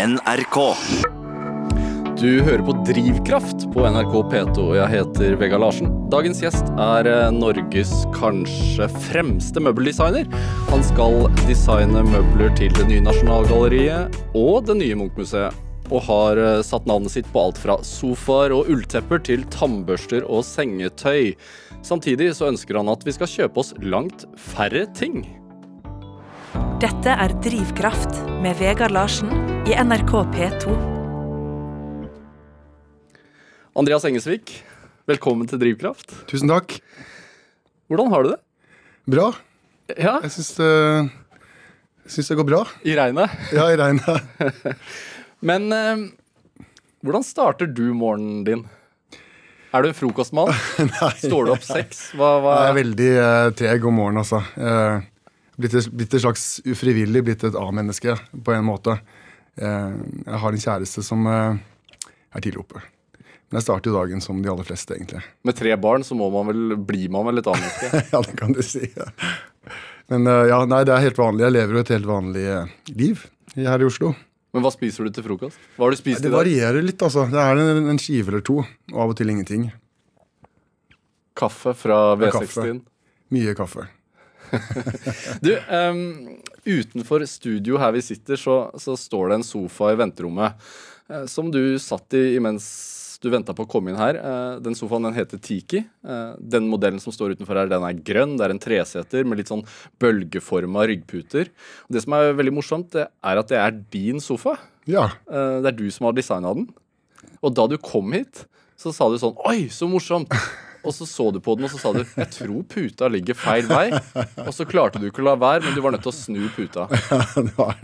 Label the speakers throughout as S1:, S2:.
S1: NRK.
S2: Du hører på Drivkraft på NRK P2, og jeg heter Vegard Larsen. Dagens gjest er eh, Norges kanskje fremste møbeldesigner. Han skal designe møbler til det nye Nasjonalgalleriet og det nye Munchmuseet. Og har eh, satt navnet sitt på alt fra sofaer og ulltepper til tannbørster og sengetøy. Samtidig så ønsker han at vi skal kjøpe oss langt færre ting.
S3: Dette er Drivkraft med Vegard Larsen i NRK P2.
S2: Andreas Engesvik, velkommen til Drivkraft.
S4: Tusen takk.
S2: Hvordan har du det?
S4: Bra.
S2: Ja,
S4: Jeg syns det, syns det går bra.
S2: i regnet.
S4: Ja, i regnet.
S2: Men eh, hvordan starter du morgenen din? Er du en frokostmann? Står du opp seks? Hva, hva?
S4: Jeg er veldig eh, treg om morgenen, altså. Eh, blitt, et, blitt et slags ufrivillig blitt et A-menneske, på en måte. Eh, jeg har en kjæreste som eh, er tidlig oppe. Men jeg starter jo dagen som de aller fleste, egentlig.
S2: Med tre barn så må man vel, blir man vel annet menneske.
S4: ja, det kan du si. Men eh, ja, nei, det er helt vanlig. Jeg lever jo et helt vanlig liv her i Oslo.
S2: Men hva spiser du til frokost? Hva har du spist
S4: Det
S2: i dag?
S4: varierer litt, altså. Det er en, en skive eller to, og av og til ingenting.
S2: Kaffe fra V60-en?
S4: Mye kaffe.
S2: Du, ehm, utenfor studio her vi sitter, så, så står det en sofa i venterommet. eh, som du satt i mens du venta på å komme inn her. Eh, den sofaen den heter Tiki. Eh, den modellen som står utenfor her, den er grønn. Det er en treseter med litt sånn bølgeforma ryggputer. Og det som er veldig morsomt, det er at det er din sofa.
S4: Ja.
S2: Det er du som har designa den. Og da du kom hit, så sa du sånn Oi, så morsomt! Og så så du på den, og så sa du Jeg tror puta ligger feil vei. Og så klarte du ikke å la være, men du var nødt til å snu puta.
S4: Ja, det var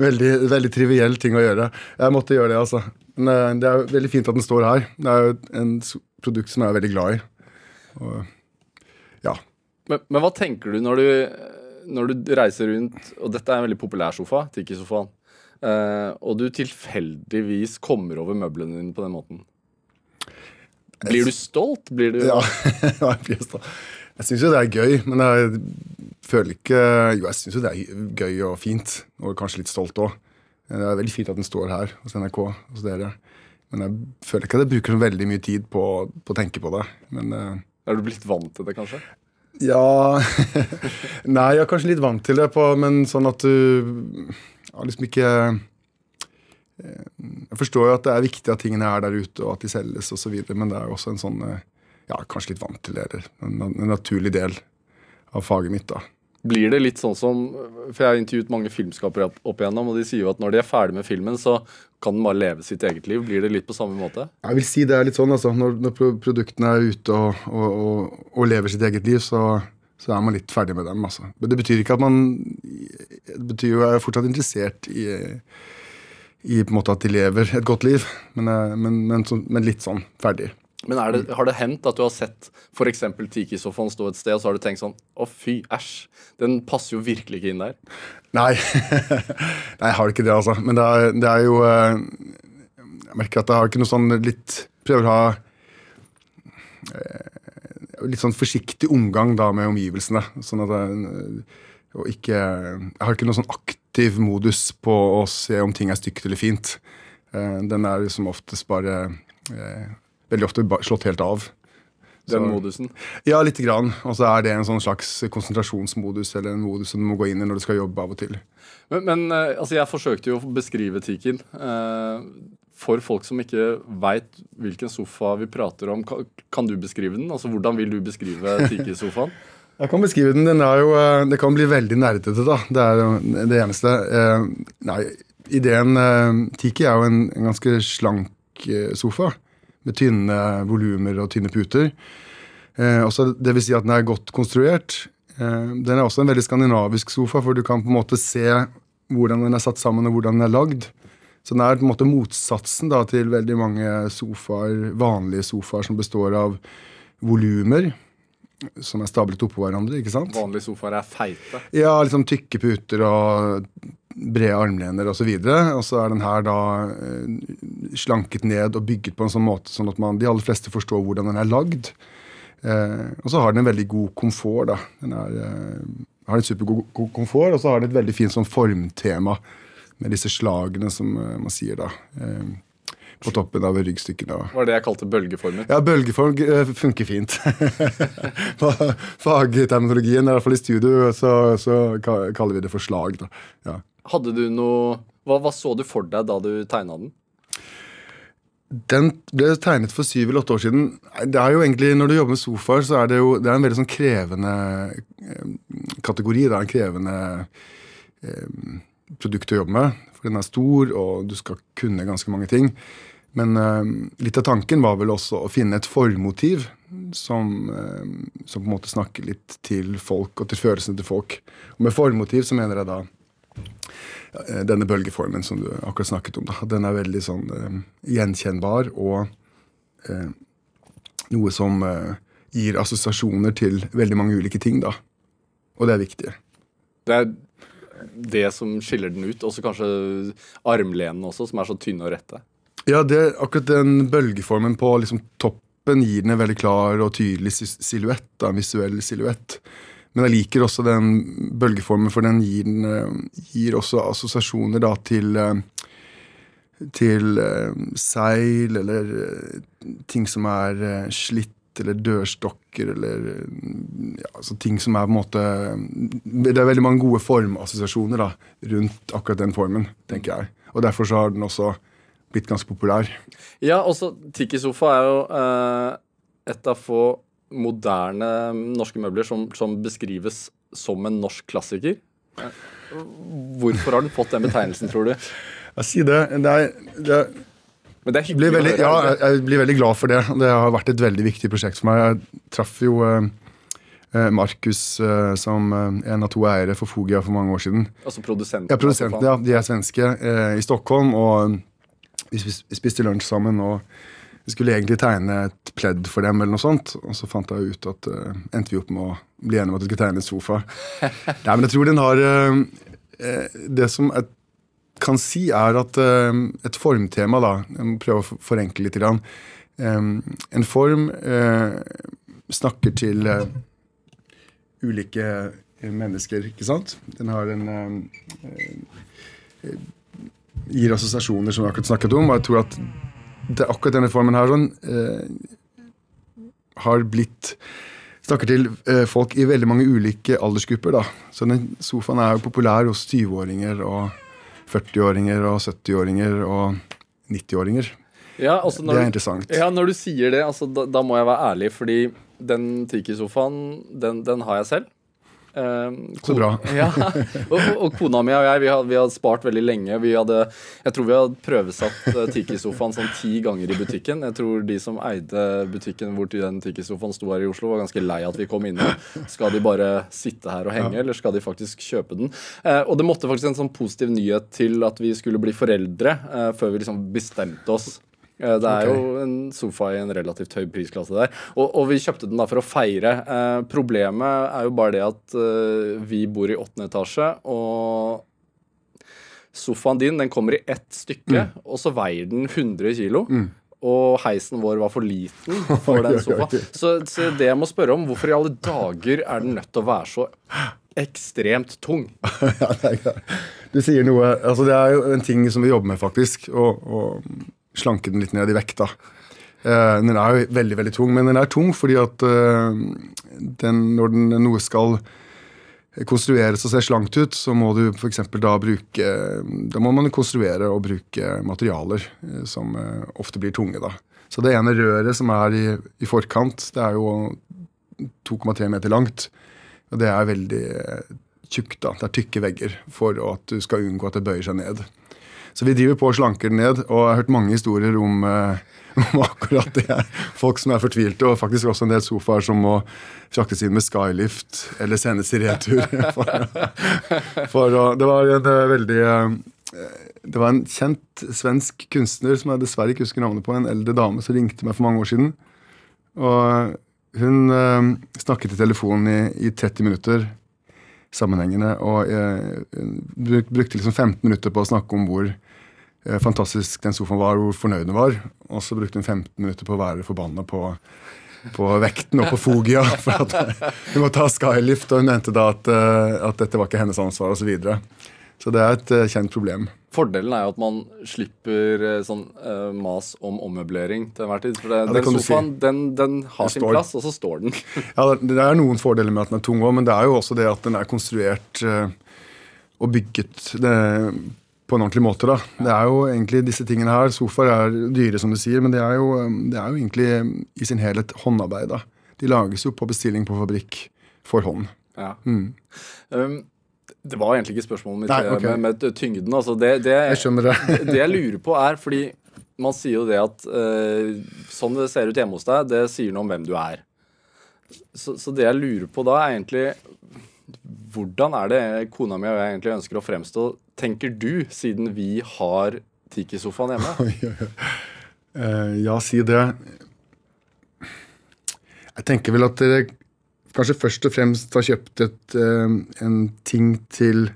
S4: veldig, veldig triviell ting å gjøre. Jeg måtte gjøre det, altså. Men eh, det er veldig fint at den står her. Det er jo en produkt som jeg er veldig glad i. Og, ja.
S2: Men, men hva tenker du når, du når du reiser rundt, og dette er en veldig populær sofa, Tiki-sofaen, eh, og du tilfeldigvis kommer over møblene dine på den måten? Blir du stolt? Blir du
S4: ja. jeg blir stolt. Jeg syns jo det er gøy, men jeg føler ikke Jo, jeg syns jo det er gøy og fint, og kanskje litt stolt òg. Det er veldig fint at den står her hos NRK, hos dere. Men jeg føler ikke at jeg bruker veldig mye tid på, på å tenke på det. Men eh,
S2: Er du blitt vant til det, kanskje?
S4: Ja Nei, jeg er kanskje litt vant til det, på, men sånn at du har liksom ikke Jeg forstår jo at det er viktig at tingene er der ute, og at de selges osv., men det er jo også en sånn eh, Ja, kanskje litt vant til det, en, en naturlig del av faget mitt, da.
S2: Blir det litt sånn som For jeg har intervjuet mange filmskapere opp igjennom, og de sier jo at når de er ferdig med filmen, så kan den bare leve sitt eget liv. Blir det litt på samme måte?
S4: Jeg vil si det er litt sånn, altså. Når, når produktene er ute og, og, og, og lever sitt eget liv, så, så er man litt ferdig med dem, altså. Men det betyr ikke at man Det betyr jo at jeg er fortsatt interessert i i på en måte at de lever et godt liv, men, eh, men, men, så, men litt sånn ferdig.
S2: Men det, har det hendt at du har sett f.eks. Tiki-sofaen stå et sted, og så har du tenkt sånn Å, fy, æsj. Den passer jo virkelig ikke inn der.
S4: Nei, Nei jeg har ikke det, altså. Men det er, det er jo eh, Jeg merker at jeg har ikke noe sånn litt Prøver å ha eh, litt sånn forsiktig omgang da med omgivelsene. Sånn at jeg, og ikke, jeg har ikke noen sånn aktiv modus på å se om ting er stygt eller fint. Eh, Den er liksom oftest bare eh, Veldig ofte slått helt av.
S2: Den
S4: Så-
S2: modusen.
S4: Ja, lite grann. Og så er det en sånn slags konsentrasjonsmodus eller en modus som du må gå inn i når du skal jobbe av og til.
S2: Men, men eh, altså, jeg forsøkte jo å beskrive Tikin. Eh, for folk som ikke veit hvilken sofa vi prater om, kan, kan du beskrive den? Altså, Hvordan vil du beskrive Tiki-sofaen?
S4: Jeg kan beskrive den. den er jo, eh, det kan bli veldig nerdete, da. Det er det eneste. Eh, Nei, ideen eh, Tiki er jo en, en ganske slank sofa. Med tynne volumer og tynne puter. Også, det vil si at den er godt konstruert. Den er også en veldig skandinavisk sofa, for du kan på en måte se hvordan den er satt sammen og hvordan den er lagd. Så den er på en måte motsatsen da, til veldig mange sofaer, vanlige sofaer som består av volumer som er stablet oppå hverandre. ikke sant?
S2: Vanlige sofaer er feite.
S4: Ja, liksom tykke puter og brede armlener osv. Og, så og så er den her da eh, slanket ned og bygget på en sånn måte sånn at man, de aller fleste forstår hvordan den er lagd. Eh, og så har den en veldig god komfort. da. Den er, eh, har en supergod komfort, og så har den et veldig fint sånn formtema med disse slagene som eh, man sier da. eh, på toppen av ryggstykken. da.
S2: Var det jeg kalte bølgeformen?
S4: Ja, bølgeform eh, funker fint. På Fagterminologien, i hvert fall i studio, så, så kaller vi det for slag. da. Ja.
S2: Hadde du noe hva, hva så du for deg da du tegna den?
S4: Den ble tegnet for syv eller åtte år siden. Det er jo egentlig, Når du jobber med sofaer, så er det jo det er en veldig sånn krevende eh, kategori. Det er en krevende eh, produkt å jobbe med. For den er stor, og du skal kunne ganske mange ting. Men eh, litt av tanken var vel også å finne et formotiv som, eh, som på en måte snakker litt til folk og til følelsene til folk. Og med formotiv så mener jeg da eh, denne bølgeformen som du akkurat snakket om. Da. Den er veldig sånn uh, gjenkjennbar og uh, noe som uh, gir assosiasjoner til veldig mange ulike ting. da. Og det er viktig.
S2: Det er det som skiller den ut. Også kanskje armlenene også, som er så tynne og rette.
S4: Ja, det, akkurat den bølgeformen på liksom, toppen gir den en veldig klar og tydelig silhuett. En visuell silhuett. Men jeg liker også den bølgeformen, for den gir, den, eh, gir også assosiasjoner da til eh, til eh, seil eller ting som er slitt, eller dørstokker, eller eh, ja, altså ting som er på en måte Det er veldig mange gode formassosiasjoner rundt akkurat den formen, tenker jeg. Og derfor så har den også blitt ganske populær.
S2: Ja, også Tiki-sofa er jo eh, et av få moderne norske møbler som, som beskrives som en norsk klassiker. Eh, Hvorfor har den fått den betegnelsen, tror du?
S4: Jeg sier det. det, er, det er,
S2: Men det er hyggelig
S4: veldig, ja, jeg jeg blir veldig glad for det. Det har vært et veldig viktig prosjekt for meg. Jeg traff jo eh, eh, Markus eh, som en av to eiere for Fogia for mange år siden.
S2: Altså produsenten.
S4: Ja, produsenten, ja. De er svenske eh, i Stockholm. Og vi spiste lunsj sammen. Og vi skulle egentlig tegne et pledd for dem, eller noe sånt. Og så fant jeg ut at uh, endte vi opp med å bli enige om at vi skulle tegne en sofa. Nei, men jeg tror den har uh, Det som jeg kan si, er at uh, et formtema, da Jeg må prøve å forenkle litt. Grann. Eh, en form snakker til ulike mennesker, ikke sant? Den har en Gir assosiasjoner, som vi akkurat snakket om. Og jeg tror at det, akkurat denne formen her sånn eh, har blitt Snakker til eh, folk i veldig mange ulike aldersgrupper. da. Så den sofaen er jo populær hos 20-åringer og 40-åringer og 70-åringer og 90-åringer.
S2: Ja, altså
S4: Det er
S2: du-
S4: interessant.
S2: Ja, når du sier det, altså, da, da må jeg være ærlig, fordi den Tiki-sofaen, den, den har jeg selv. Um,
S4: Så bra.
S2: Ja, og, og, kona mi og jeg, vi hadde, vi hadde spart veldig lenge. Vi hadde, jeg tror vi hadde prøvesatt eh, Tiki-sofaen sånn ti ganger i butikken. Jeg tror de som eide butikken hvor den Tiki-sofaen sto her i Oslo, var ganske lei at vi kom innom. Skal de bare sitte her og henge, eller skal de faktisk kjøpe den? Eh, og det måtte faktisk en sånn positiv nyhet til at vi skulle bli foreldre, eh, før vi liksom bestemte oss. Eh, Det er
S4: okay.
S2: jo en sofa i en relativt høy prisklasse der. Og, og vi kjøpte den da for å feire. Eh, problemet er jo bare det at eh, vi bor i åttende etasje, og sofaen din den kommer i ett stykke,
S4: Mm.
S2: og så veier den 100 kilo. Og heisen vår var for liten for den sofaen. Så, så det jeg må spørre om, hvorfor i alle dager er den nødt til å være så ekstremt tung?
S4: ja, det er greit. Du sier noe altså Det er jo en ting som vi jobber med, faktisk. og, å slanke den litt ned i vekt. da. Eh, den er jo veldig veldig tung, men den er tung fordi at eh, den, når den, noe skal konstrueres og se slankt ut, så må du f.eks. da bruke Da må man konstruere og bruke materialer eh, som ofte blir tunge. da. Så det ene røret som er i, i forkant, det er jo 2,3 meter langt. Og det er veldig tjukt. da. Det er tykke vegger for at du skal unngå at det bøyer seg ned. Så vi driver på og slanker den ned, og jeg har hørt mange historier om, eh, om akkurat det. Folk som er fortvilte, og faktisk også en del sofaer som må fraktes inn med skylift eller sendes i retur. For, for, å- det var en eh, veldig eh, Det var en kjent svensk kunstner som jeg dessverre ikke husker navnet på, en eldre dame som ringte meg for mange år siden. Og hun snakket i telefonen i, i 30 minutter sammenhengende, og jeg brukte liksom 15 minutter på å snakke om hvor eh, fantastisk den sofaen var, hvor fornøyd den var. Og så brukte hun 15 minutter på å være forbanna på, på vekten og på Fogia. For at hun måtte ha skylift, og hun mente da at, eh, at dette var ikke hennes ansvar, osv. Så, det er et eh, kjent problem.
S2: Fordelen er jo at man slipper eh, sånn uh, mas om ommøblering til enhver tid. For det,
S4: det
S2: den
S4: sofaen si.
S2: den, den har
S4: Den
S2: sin
S4: står.
S2: plass, og så står den.
S4: Ja, det er noen fordeler med at den er tung òg, men det er jo også det at den er konstruert uh, og bygget det, på en ordentlig måte. da. Det er jo egentlig disse tingene her. Sofaer er dyre, som du sier, men det er jo, det er jo egentlig i sin helhet håndarbeid. da. De lages jo på bestilling på fabrikk for hånd.
S2: Ja.
S4: Mm.
S2: Um, det var egentlig ikke spørsmålet mitt
S4: Nei, okay.
S2: med, med tyngden. Altså det, det,
S4: Jeg skjønner det.
S2: det jeg lurer på, er fordi man sier jo det at uh, sånn det ser ut hjemme hos deg, det sier noe om hvem du er. Så, så det jeg lurer på da, er egentlig hvordan er det kona mi og jeg egentlig ønsker å fremstå, tenker du, siden vi har Tiki-sofaen hjemme?
S4: Eh, ja, si det. Jeg tenker vel at dere kanskje først og fremst har kjøpt et, eh, en ting til,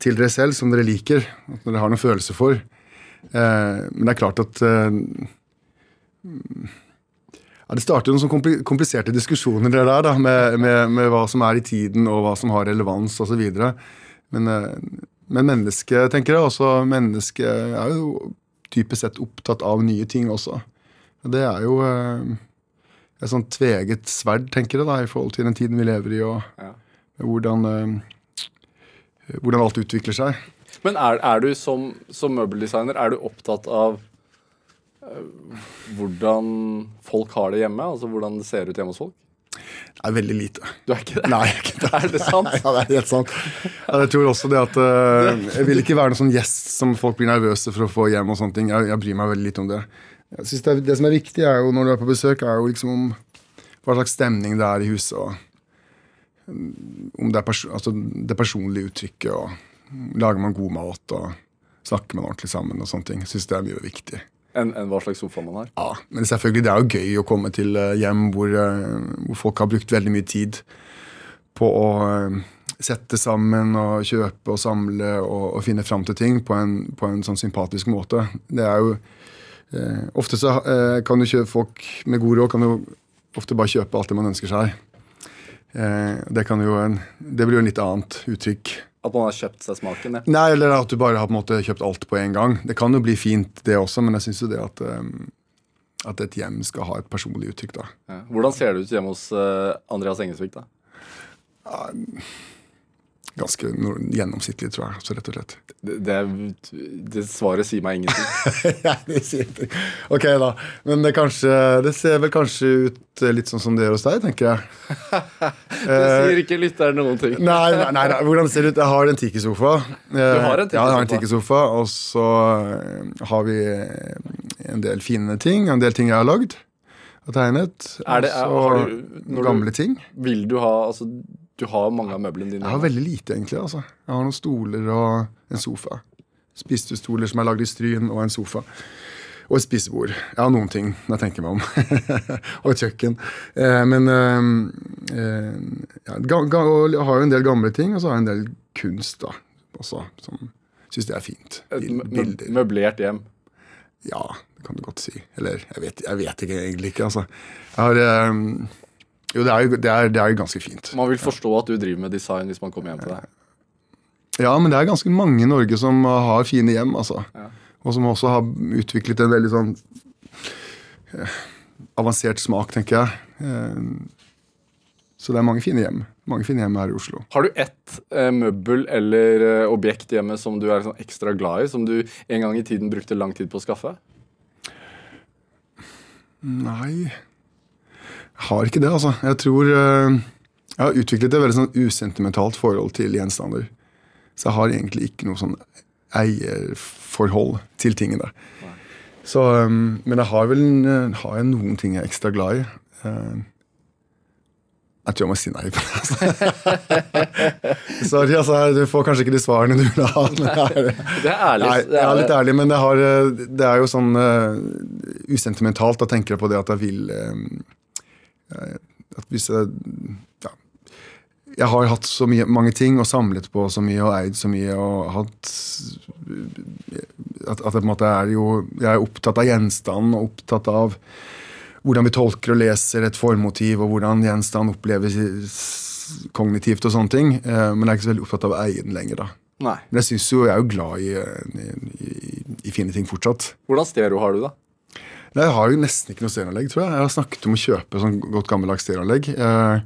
S4: til dere selv som dere liker, at dere har noen følelse for. Eh, men det er klart at eh, ja, Det starter noen kompliserte diskusjoner der, da, med, med, med hva som er i tiden, og hva som har relevans osv. Men, men mennesket, tenker jeg, også mennesket er jo typisk sett opptatt av nye ting også. Det er jo et sånn tveget sverd, tenker jeg, da, i forhold til den tiden vi lever i, og
S2: Ja.
S4: hvordan, eh, hvordan alt utvikler seg.
S2: Men er, er du som, som møbeldesigner er du opptatt av eh, hvordan folk har det hjemme? Altså hvordan det ser ut hjemme hos folk?
S4: Det er veldig lite.
S2: Du er ikke det?
S4: Nei, ikke det.
S2: Er det sant?
S4: Ja, det er helt sant. Jeg tror også det at uh, Jeg vil ikke være noen sånn gjest som folk blir nervøse for å få hjem. og sånne ting. Jeg, jeg bryr meg veldig lite om det. Jeg synes det, er, det som er viktig er jo når du er på besøk, er jo liksom om hva slags stemning det er i huset. og mm, Om det er pers altså det personlige uttrykket. og Lager man god mat og snakker man ordentlig sammen. og sånne ting. Jeg synes det er mye viktig.
S2: Enn en hva slags sofa man har?
S4: Ja, Men selvfølgelig, det er jo gøy å komme til eh, hjem hvor, eh, hvor folk har brukt veldig mye tid på å eh, sette sammen og kjøpe og samle og, og finne fram til ting på en, på en sånn sympatisk måte. Det er jo eh, Ofte så eh, kan du kjøpe folk med god råd kan jo ofte bare kjøpe alt det man ønsker seg. Eh, det, kan jo en, det blir jo en litt annet uttrykk.
S2: At man har kjøpt seg smaken? Ja.
S4: Nei, eller at du bare har på en måte kjøpt alt på en gang. Det kan jo bli fint, det også, men jeg syns jo det at, um, at et hjem skal ha et personlig uttrykk, da.
S2: Ja. Hvordan ser det ut hjemme hos eh, Andreas Engesvik? da?
S4: Ganske gjennomsnittlig, tror jeg. Så rett og slett.
S2: Det, det, det svaret sier meg ingenting.
S4: Ja, det sier ingenting. ok, da. Men det, kanskje, det ser vel kanskje ut eh, litt sånn som det gjør hos deg, tenker jeg.
S2: Det sier ikke lytteren noen ting.
S4: Nei, nei, nei, nei, hvordan ser det ut? Jeg har en tiki-sofa. Du
S2: har en
S4: Ja, jeg har en
S2: tiki-sofa.
S4: tiki-sofa. Og så eh, har vi eh, en del fine ting. En del ting jeg har lagd og tegnet.
S2: Er det- er-
S4: og
S2: har
S4: så
S2: når du-
S4: gamle ting.
S2: Vil du ha Altså, du har mange av møblene dine.
S4: Jeg har veldig lite, egentlig. altså. Jeg har noen stoler og en sofa. Spisestoler som er lagd i Stryn, og en sofa. Og et spisebord. Jeg har noen ting når jeg tenker meg om. og et kjøkken. Eh, men eh, eh, ja, jeg har jo en del gamle ting, og så har jeg en del kunst da, også. Som syns det er fint.
S2: Et. Møblert hjem.
S4: Ja, det kan du godt si. Eller jeg vet, jeg vet ikke egentlig ikke, altså. Jeg har eh, Jo, det er jo det er, det er jo ganske fint.
S2: Man vil forstå at du driver med design hvis man kommer hjem til deg.
S4: Ja, men det er ganske mange i Norge som uh, har fine hjem, altså.
S2: Ja.
S4: Og som også har utviklet en veldig sånn eh, avansert smak, tenker jeg. Eh, så det er mange fine hjem. Mange fine hjem her i Oslo.
S2: Har du ett eh, møbel eller eh, objekt hjemme som du er sånn ekstra glad i, som du en gang i tiden brukte lang tid på å skaffe?
S4: Nei har ikke det, altså. Jeg tror eh, Jeg har utviklet et veldig sånn usentimentalt forhold til gjenstander. Så jeg har egentlig ikke noe sånn eierforhold til tingene. Så, eh, men jeg har vel eh, har jeg noen ting jeg er ekstra glad i. Jeg tror jeg må si nei på det. Altså. Sorry, altså. Du får kanskje ikke de svarene du vil ha. Det er,
S2: Det er ærlig.
S4: Nei, jeg
S2: er,
S4: litt ærlig, men det, har, det er jo sånn uh, usentimentalt. Da tenker jeg på det at jeg vil eh, At hvis jeg ja, Jeg har hatt så mye, mange ting og samlet på så mye og eid så mye og hatt At, at jeg på en måte er jo Jeg er opptatt av gjenstanden og opptatt av hvordan vi tolker og leser et formotiv, og hvordan gjenstand oppleves kognitivt og sånne ting. Eh, men jeg er ikke så veldig opptatt av å eie den lenger, da.
S2: Nei.
S4: Men jeg synes jo, jeg er jo glad i, i, i, i fine ting fortsatt.
S2: Hvordan stereo har du, da?
S4: Jeg har jo nesten ikke noe stereoanlegg, tror jeg. Jeg har snakket om å kjøpe sånn godt gammeldags stereoanlegg. Eh,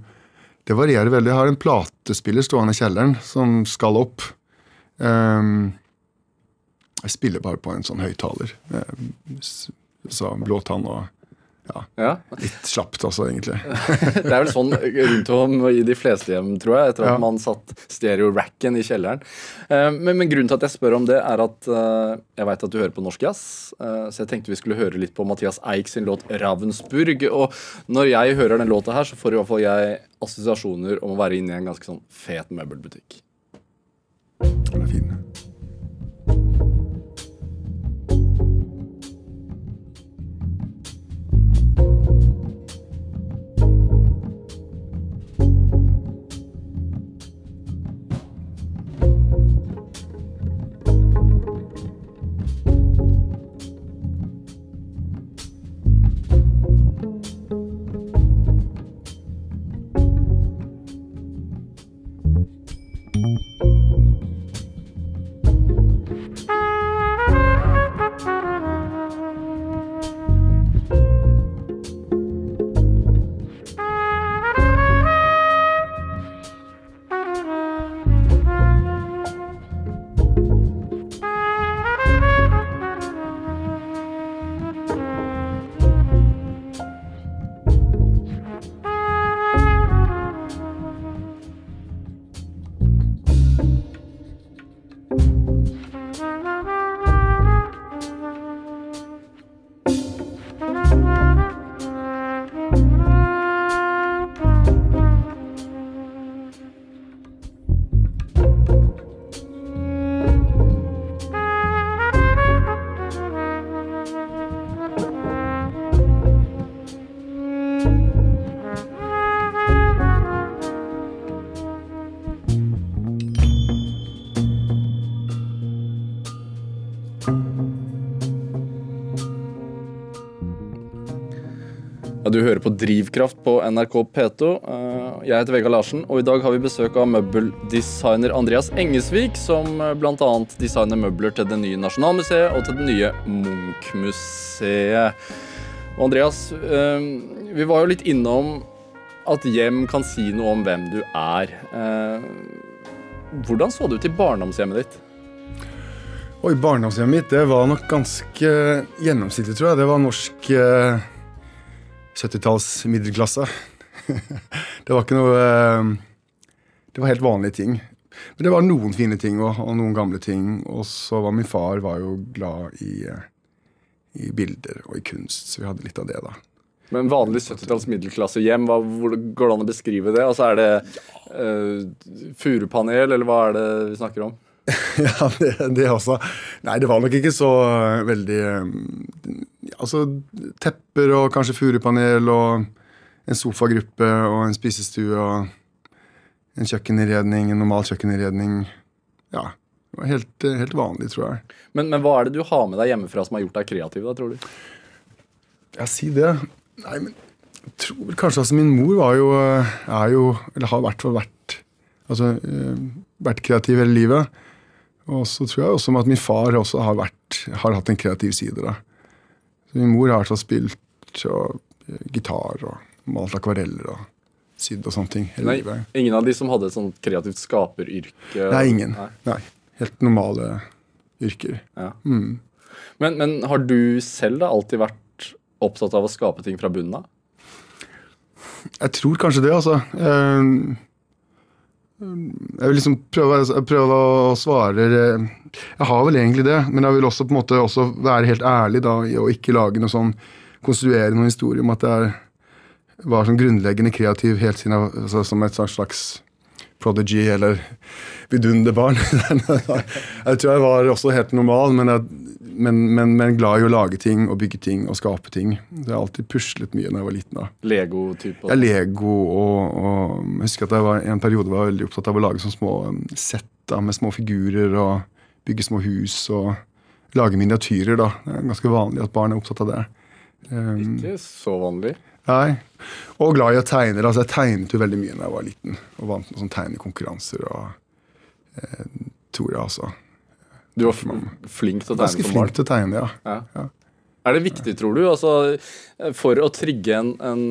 S4: det varierer veldig. Jeg har en platespiller stående i kjelleren som skal opp. Eh, jeg spiller bare på en sånn høyttaler. Eh, så blåtann og ja,
S2: Ja.
S4: litt slapt også, egentlig.
S2: Det er vel sånn rundt om i de fleste hjem, tror jeg, etter at
S4: Ja.
S2: man satt stereo-racken i kjelleren. Eh, Men, men grunnen til at jeg spør om det, er at eh, jeg veit at du hører på norsk jazz. eh, Så jeg tenkte vi skulle høre litt på Mathias Eik sin låt 'Ravensburg'. Og når jeg hører den låta her, så får i hvert fall jeg assosiasjoner om å være inne i en ganske sånn fet møbelbutikk.
S4: Den er fin.
S2: Hører på Drivkraft på NRK P2. Eh, Jeg heter Vegard Larsen, og i dag har vi besøk av møbeldesigner Andreas Engesvik, som eh, bl.a. designer møbler til det nye Nasjonalmuseet og til det nye Munch-museet. Og Andreas, eh, vi var jo litt innom at hjem kan si noe om hvem du er. Hvordan så det ut i barndomshjemmet ditt?
S4: Oi, barndomshjemmet mitt det var nok ganske gjennomsnittlig, tror jeg. Det var norsk 70-talls middelklasse. det var ikke noe eh, Det var helt vanlige ting. Men det var noen fine ting og, og noen gamle ting. Og så var min far var jo glad i, eh, i bilder og i kunst, så vi hadde litt av det, da.
S2: Men vanlig 70-talls middelklassehjem, går det an å beskrive det? Altså Er det uh, furupanel, eller hva er det vi snakker om?
S4: ja, det, det også. Nei, det var nok ikke så eh, veldig eh, Altså tepper og kanskje furupanel og en sofagruppe og en spisestue og en kjøkkeninnredning, en normal kjøkkeninnredning. Ja. Det var helt, eh, helt vanlig, tror jeg.
S2: Men, men hva er det du har med deg hjemmefra som har gjort deg kreativ, da, tror du?
S4: Ja, si det. Nei, men jeg tror vel kanskje altså min mor var jo er jo Eller har i hvert fall vært Altså vært kreativ hele livet. Og så tror jeg også at min far også har vært har hatt en kreativ side. da. Så min mor har altså spilt og, gitar og malt akvareller og sydd og sånne ting
S2: Nei, ingen av de som hadde et sånt kreativt skaperyrke?
S4: Nei, ingen.
S2: Nei.
S4: Nei. Helt normale yrker.
S2: Ja.
S4: Mm.
S2: Men, men har du selv da alltid vært opptatt av å skape ting fra bunnen av?
S4: Jeg tror kanskje det, altså. Eh, Jeg vil liksom prøve, prøve å svare eh, Jeg har vel egentlig det, men jeg vil også på en måte også være helt ærlig da, å ikke lage noe sånn Konstruere noen historie om at jeg var sånn grunnleggende kreativ helt siden altså, som et slags prodigy eller vidunderbarn. jeg tror jeg var også helt normal, men, jeg, men, men, men glad i å lage ting og bygge ting og skape ting. Jeg har alltid puslet mye da jeg var liten. da.
S2: Lego-type?
S4: Ja, Lego og, og jeg husker at jeg var, en periode var veldig opptatt av å lage sånne små um, sett da, med små figurer og bygge små hus og lage miniatyrer. da. Det er ganske vanlig at barn er opptatt av det. Um,
S2: Ikke så vanlig.
S4: nei. Og glad i å tegne. Altså, jeg tegnet jo veldig mye da jeg var liten og vant med sånne tegnekonkurranser. og eh, tror jeg altså.
S2: Du var flink til å tegne
S4: Ganske
S2: som barn.
S4: flink til å tegne, ja.
S2: Ja. Er det viktig, tror du, altså, for å trigge en, en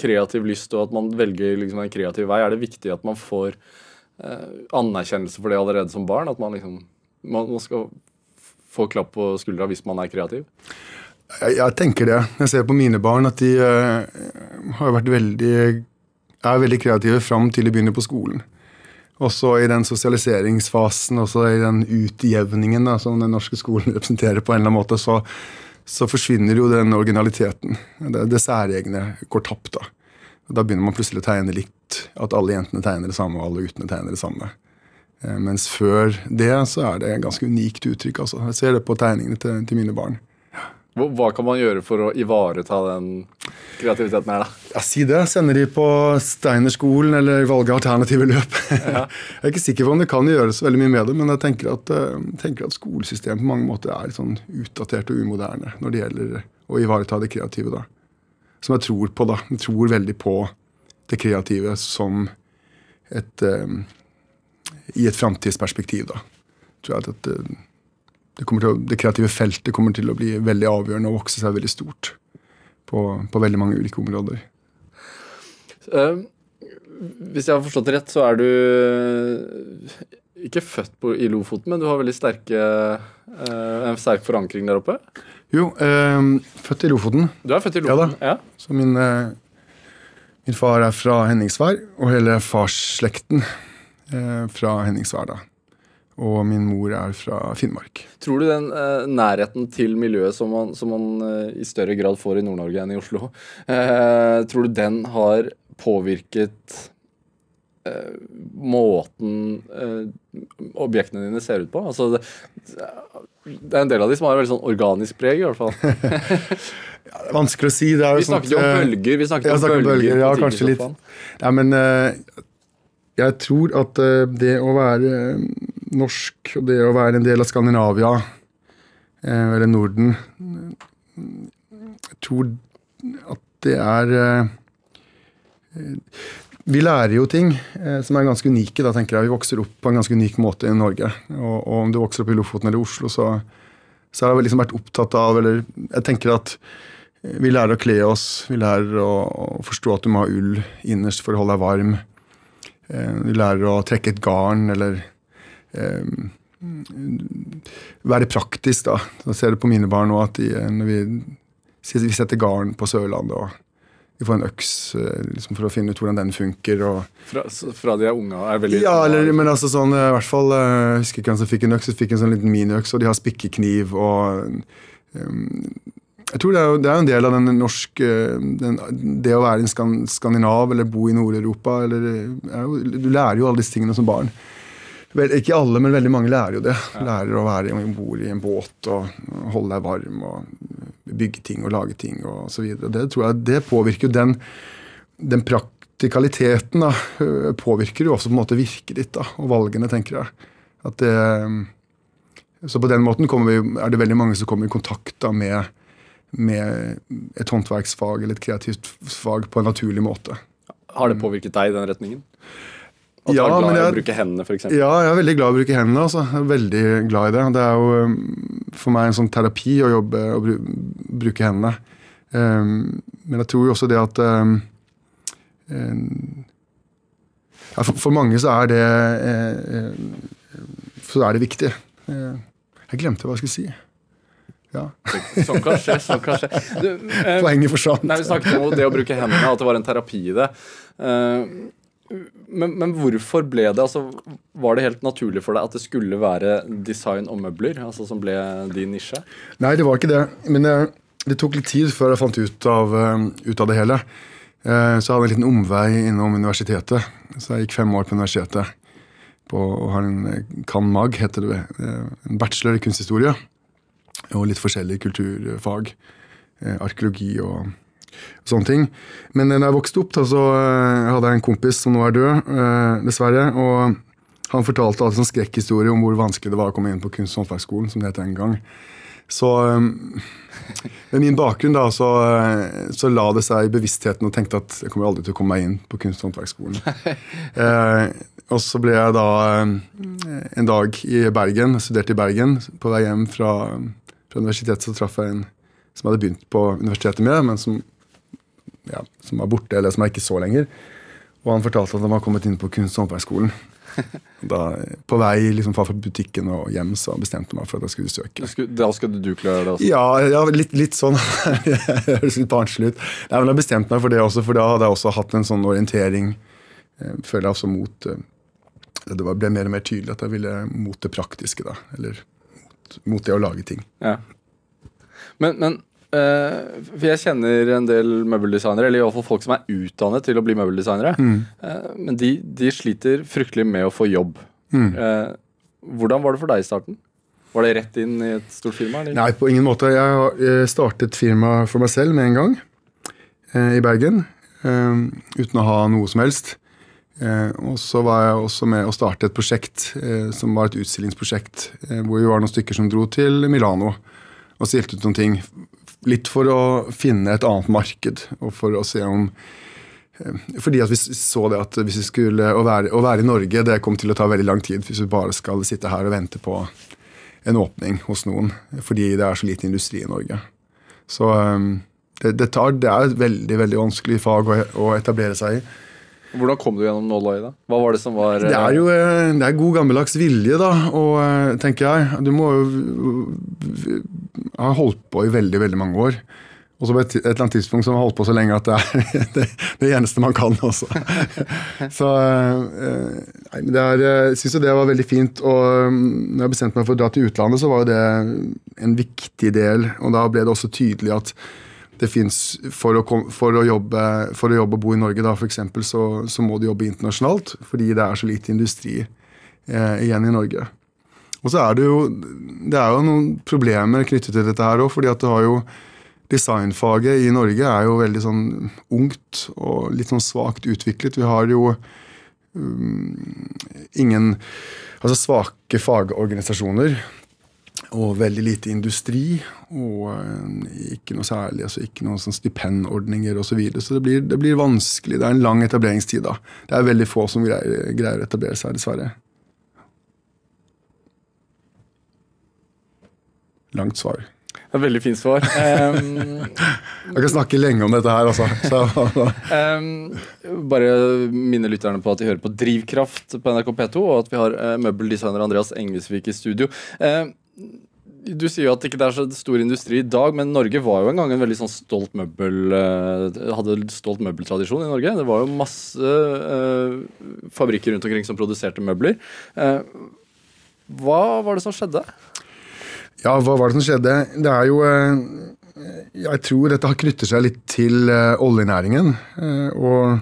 S2: kreativ lyst, og at man velger liksom, en kreativ vei, er det viktig at man får eh, anerkjennelse for det allerede som barn? At man liksom man, man skal få klapp på skuldra hvis man er kreativ?
S4: Jeg, jeg tenker det. Jeg ser på mine barn at de eh, har vært veldig er veldig kreative fram til de begynner på skolen. Også i den sosialiseringsfasen, også i den utjevningen da, som den norske skolen representerer, på en eller annen måte, så, så forsvinner jo den originaliteten. Det, det særegne går tapt. Da Og Da begynner man plutselig å tegne likt. At alle jentene tegner det samme, og alle guttene tegner det samme. Eh, Mens før det så er det et ganske unikt uttrykk. Altså. Jeg ser det på tegningene til, til mine barn.
S2: Hva, kan man gjøre for å ivareta den kreativiteten her, da?
S4: Ja, Si det. Sender de på Steinerskolen eller valge alternative løp. Jeg er ikke sikker på om det kan gjøres veldig mye med det, men jeg tenker at, eh, tenker at skolesystemet på mange måter er litt sånn utdatert og umoderne når det gjelder å ivareta det kreative. da. Som jeg tror på. da. Jeg tror veldig på det kreative som et um, I et framtidsperspektiv, da. Tror jeg at eh, det, å, det kreative feltet kommer til å bli veldig avgjørende og vokse seg veldig stort på, på veldig mange ulike områder.
S2: Uh, hvis jeg har forstått det rett, så er du ikke født på, i Lofoten, men du har veldig sterke, uh, en sterk forankring der oppe?
S4: Jo, uh, født i Lofoten.
S2: Du er født i
S4: Ja da.
S2: Lofoten? Ja,
S4: Så min, eh, min far er fra Henningsvær, og hele farsslekten eh, fra Henningsvær. da. Og min mor er fra Finnmark.
S2: Tror du den eh, nærheten til miljøet som man, som man eh, i større grad får i Nord-Norge enn i Oslo, eh, tror du den har påvirket eh, måten eh, objektene dine ser ut på? Altså, det, det er en del av de som har veldig sånn organisk preg, i hvert fall.
S4: Det er vanskelig å si.
S2: Vi snakket jo om
S4: eh,
S2: bølger. Vi snakket
S4: Ja,
S2: om
S4: snakket om
S2: bølger,
S4: ja, kanskje litt. Ja, men jeg tror at det å være norsk, og det å være en del av Skandinavia, eh, eller Norden Jeg tror at det er eh, Vi lærer jo ting eh, som er ganske unike. da tenker jeg. Vi vokser opp på en ganske unik måte i Norge. Og, og om du vokser opp i Lofoten eller Oslo, så, så har jeg liksom vært opptatt av eller Jeg tenker at vi lærer å kle oss, vi lærer å, forstå at du må ha ull innerst for å holde deg varm. Vi lærer å trekke et garn, eller eh, være praktisk, da. Så ser du på mine barn nå at de, eh, når vi, vi setter garn på Sørlandet, og vi får en øks eh, liksom for å finne ut hvordan den funker. og
S2: Fra, fra de er unge er veldig
S4: ja, eller, men altså sånn, eh, i hvert fall Jeg husker ikke hvem som fikk en øks, så fikk en sånn liten miniøks, og de har spikkekniv og um, Jeg tror det er, det er en del av den norske den, Det å være en skandinav eller bo i Nord-Europa Du lærer jo alle disse tingene som barn. Vel, ikke alle, men veldig mange lærer jo det. Lærer å være om bord i en båt og holde deg varm og bygge ting og lage ting og så videre. Det det påvirker jo den, den praktikaliteten. da, øh, Påvirker jo også på en måte virket ditt da, og valgene, tenker jeg. At det, så på den måten vi, er det veldig mange som kommer i kontakt da, med, med et håndverksfag eller et kreativt fag på en naturlig måte.
S2: Har det påvirket deg i den retningen? At
S4: Ja,
S2: du er glad
S4: jeg,
S2: i å bruke hendene, f.eks.?
S4: Ja, jeg er veldig glad i å bruke hendene. Altså. Veldig glad i det. Det er jo um, for meg en sånn terapi å jobbe og bru bruke hendene. Um, men jeg tror jo også det at um, ja, for, for mange så er det uh, uh, Så er det viktig. Uh, jeg glemte hva jeg skulle si. Ja,
S2: Sånn kan skje. sånn kan skje. Du, eh,
S4: Poenget forsvant.
S2: Nei, Vi snakket om det å bruke hendene, at det var en terapi i det. Eh, men, men hvorfor ble det altså, Var det helt naturlig for deg at det skulle være design og møbler altså som ble din nisje?
S4: Nei, det var ikke det. Men det, det tok litt tid før jeg fant ut av, eh, ut av det hele. Eh, så jeg hadde en liten omvei innom universitetet. Så jeg gikk fem år på universitetet på, og har en eh, CAN-MAG, heter det. eh, En bachelor i kunsthistorie. Og litt forskjellige kulturfag. eh, Arkeologi og og sånne ting. Men da jeg vokste opp, da, så eh, hadde jeg en kompis som nå er død, eh, dessverre. Og han fortalte altså en skrekkhistorie om hvor vanskelig det var å komme inn på kunst- og håndverksskolen, som det het en gang. Så med min bakgrunn da, så, så, la det seg i bevisstheten og tenkte at jeg kommer aldri til å komme meg inn på kunst- og håndverksskolen. eh, og så ble jeg da en dag i Bergen, studerte i Bergen. På vei hjem fra, fra universitetet så traff jeg en som jeg hadde begynt på universitetet med, men som, ja, som var borte, eller som er ikke så lenger. Og han fortalte at han var kommet inn på kunst- og håndverksskolen. Da, på vei liksom fra butikken og hjem så bestemte meg for at jeg skulle søke.
S2: Da skulle du klare det også?
S4: Ja, ja litt, litt, sånn. Det høres litt barnslig ut. Nei, men Jeg bestemte meg for det også, for da hadde jeg også hatt en sånn orientering. Eh, føler jeg også mot eh, Det ble mer og mer tydelig at jeg ville mot det praktiske. da, Eller mot, mot det å lage ting.
S2: Ja. Men, men Uh, for jeg kjenner en del møbeldesignere, eller iallfall folk som er utdannet til å bli møbeldesignere. Mm. Uh, men de, de, sliter fryktelig med å få jobb. Mm. Uh, hvordan var det for deg i starten? Var det rett inn i et stort firma? Eller?
S4: Nei, på ingen måte. Jeg startet firma for meg selv med en gang i Bergen. uten å ha noe som helst. og så var jeg også med å starte et prosjekt som var et utstillingsprosjekt. hvor vi var noen stykker som dro til Milano og stilte ut noen ting Litt for å finne et annet marked, og for å se om eh, fordi at vi så det at hvis vi skulle, å være, å være, i Norge det kom til å ta veldig lang tid hvis vi bare skal sitte her og vente på en åpning hos noen. Fordi det er så lite industri i Norge. Så eh, det, det, tar, det er et veldig veldig vanskelig fag å, å etablere seg i.
S2: Hvordan kom du gjennom nåløyet? da? Hva var Det som var...
S4: Det er jo eh, det er god gammeldags vilje, da, og, tenker jeg. Du må jo ha holdt på i veldig veldig mange år. Og så på et, et, eller annet tidspunkt som har holdt på så lenge at det er det, det eneste man kan også. Så eh, nei, men det er, jeg syns jo det var veldig fint. Og mm, når jeg bestemte meg for å dra til utlandet, så var jo det en viktig del. Og da ble det også tydelig at det fins for, for, å jobbe, for å jobbe og bo i Norge, da f.eks., så, så må du jobbe internasjonalt. Fordi det er så lite industri eh, igjen i Norge. Og så er det jo det er jo noen problemer knyttet til dette her òg. fordi at det har jo Designfaget i Norge er jo veldig sånn ungt og litt sånn svakt utviklet. Vi har jo um, ingen Altså svake fagorganisasjoner og veldig lite industri. Og eh, ikke noe særlig, altså ikke noen sånn stipendordninger osv. Så, videre. så det blir, det blir, vanskelig. Det er en lang etableringstid. da. Det er veldig få som greier, greier å etablere seg, dessverre. Langt svar.
S2: Det er veldig fint svar. Um,
S4: jeg kan snakke lenge om dette her, altså.
S2: um, bare minne lytterne på at de hører på Drivkraft på NRK P2, og at vi har uh, møbeldesigner Andreas Engelsvik i studio. Uh, du sier jo at det ikke er så stor industri i dag, men Norge var jo en gang en veldig sånn stolt møbel uh, hadde stolt møbeltradisjon i Norge. Det var jo masse uh, fabrikker rundt omkring som produserte møbler. Uh, hva var det som skjedde?
S4: Ja, hva var det som skjedde? Det er jo Jeg tror dette knytter seg litt til oljenæringen. Og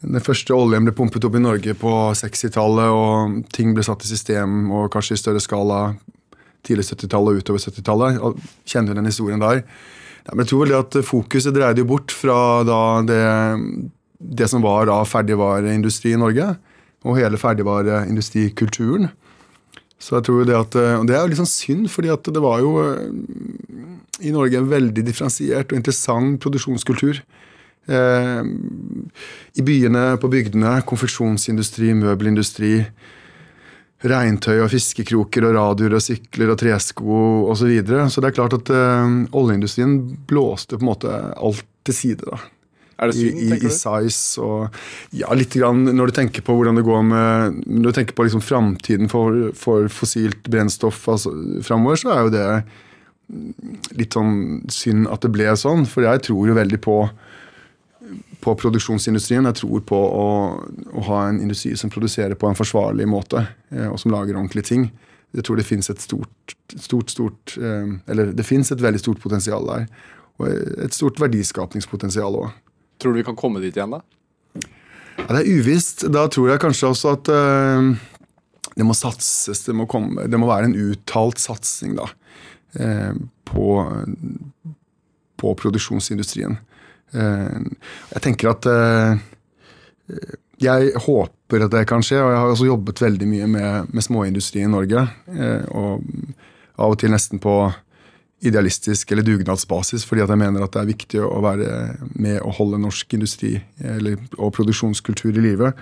S4: den første oljen ble pumpet opp i Norge på 60-tallet, og ting ble satt i system, og kanskje i større skala tidlig 70-tallet og utover 70-tallet. Kjenner du den historien der? Men jeg tror vel det at Fokuset dreide jo bort fra det, det, som var da ferdigvareindustri i Norge, og hele ferdigvareindustrikulturen. Så jeg tror det at, og det er jo litt sånn synd, fordi at det var jo i Norge en veldig differensiert og interessant produksjonskultur. Eh, I byene, på bygdene, konfeksjonsindustri, møbelindustri, regntøy og fiskekroker og radioer og sykler og tresko osv. Så, videre. så det er klart at eh, oljeindustrien blåste på en måte alt til side. da.
S2: Er det synd,
S4: I, i, i size og Ja, litt grann når du tenker på hvordan det går med Når du tenker på liksom framtiden for, for, fossilt brennstoff altså, framover, så er jo det litt sånn synd at det ble sånn. For jeg tror jo veldig på på produksjonsindustrien. Jeg tror på å, å, ha en industri som produserer på en forsvarlig måte, eh, og som lager ordentlige ting. Jeg tror det fins et stort, stort, stort eh, Eller det fins et veldig stort potensial der. Og et stort verdiskapningspotensial òg.
S2: Tror du vi kan komme dit igjen, da?
S4: Ja, det er uvisst. Da tror jeg kanskje også at uh, det må satses. Det må, komme, det må være en uttalt satsing da, uh, på, på produksjonsindustrien. Eh, jeg tenker at eh, jeg håper at det kan skje, og jeg har også jobbet veldig mye med, med småindustri i Norge. Eh, og av og til nesten på idealistisk eller dugnadsbasis, fordi at jeg mener at det er viktig å være med å holde norsk industri eller, og produksjonskultur i live.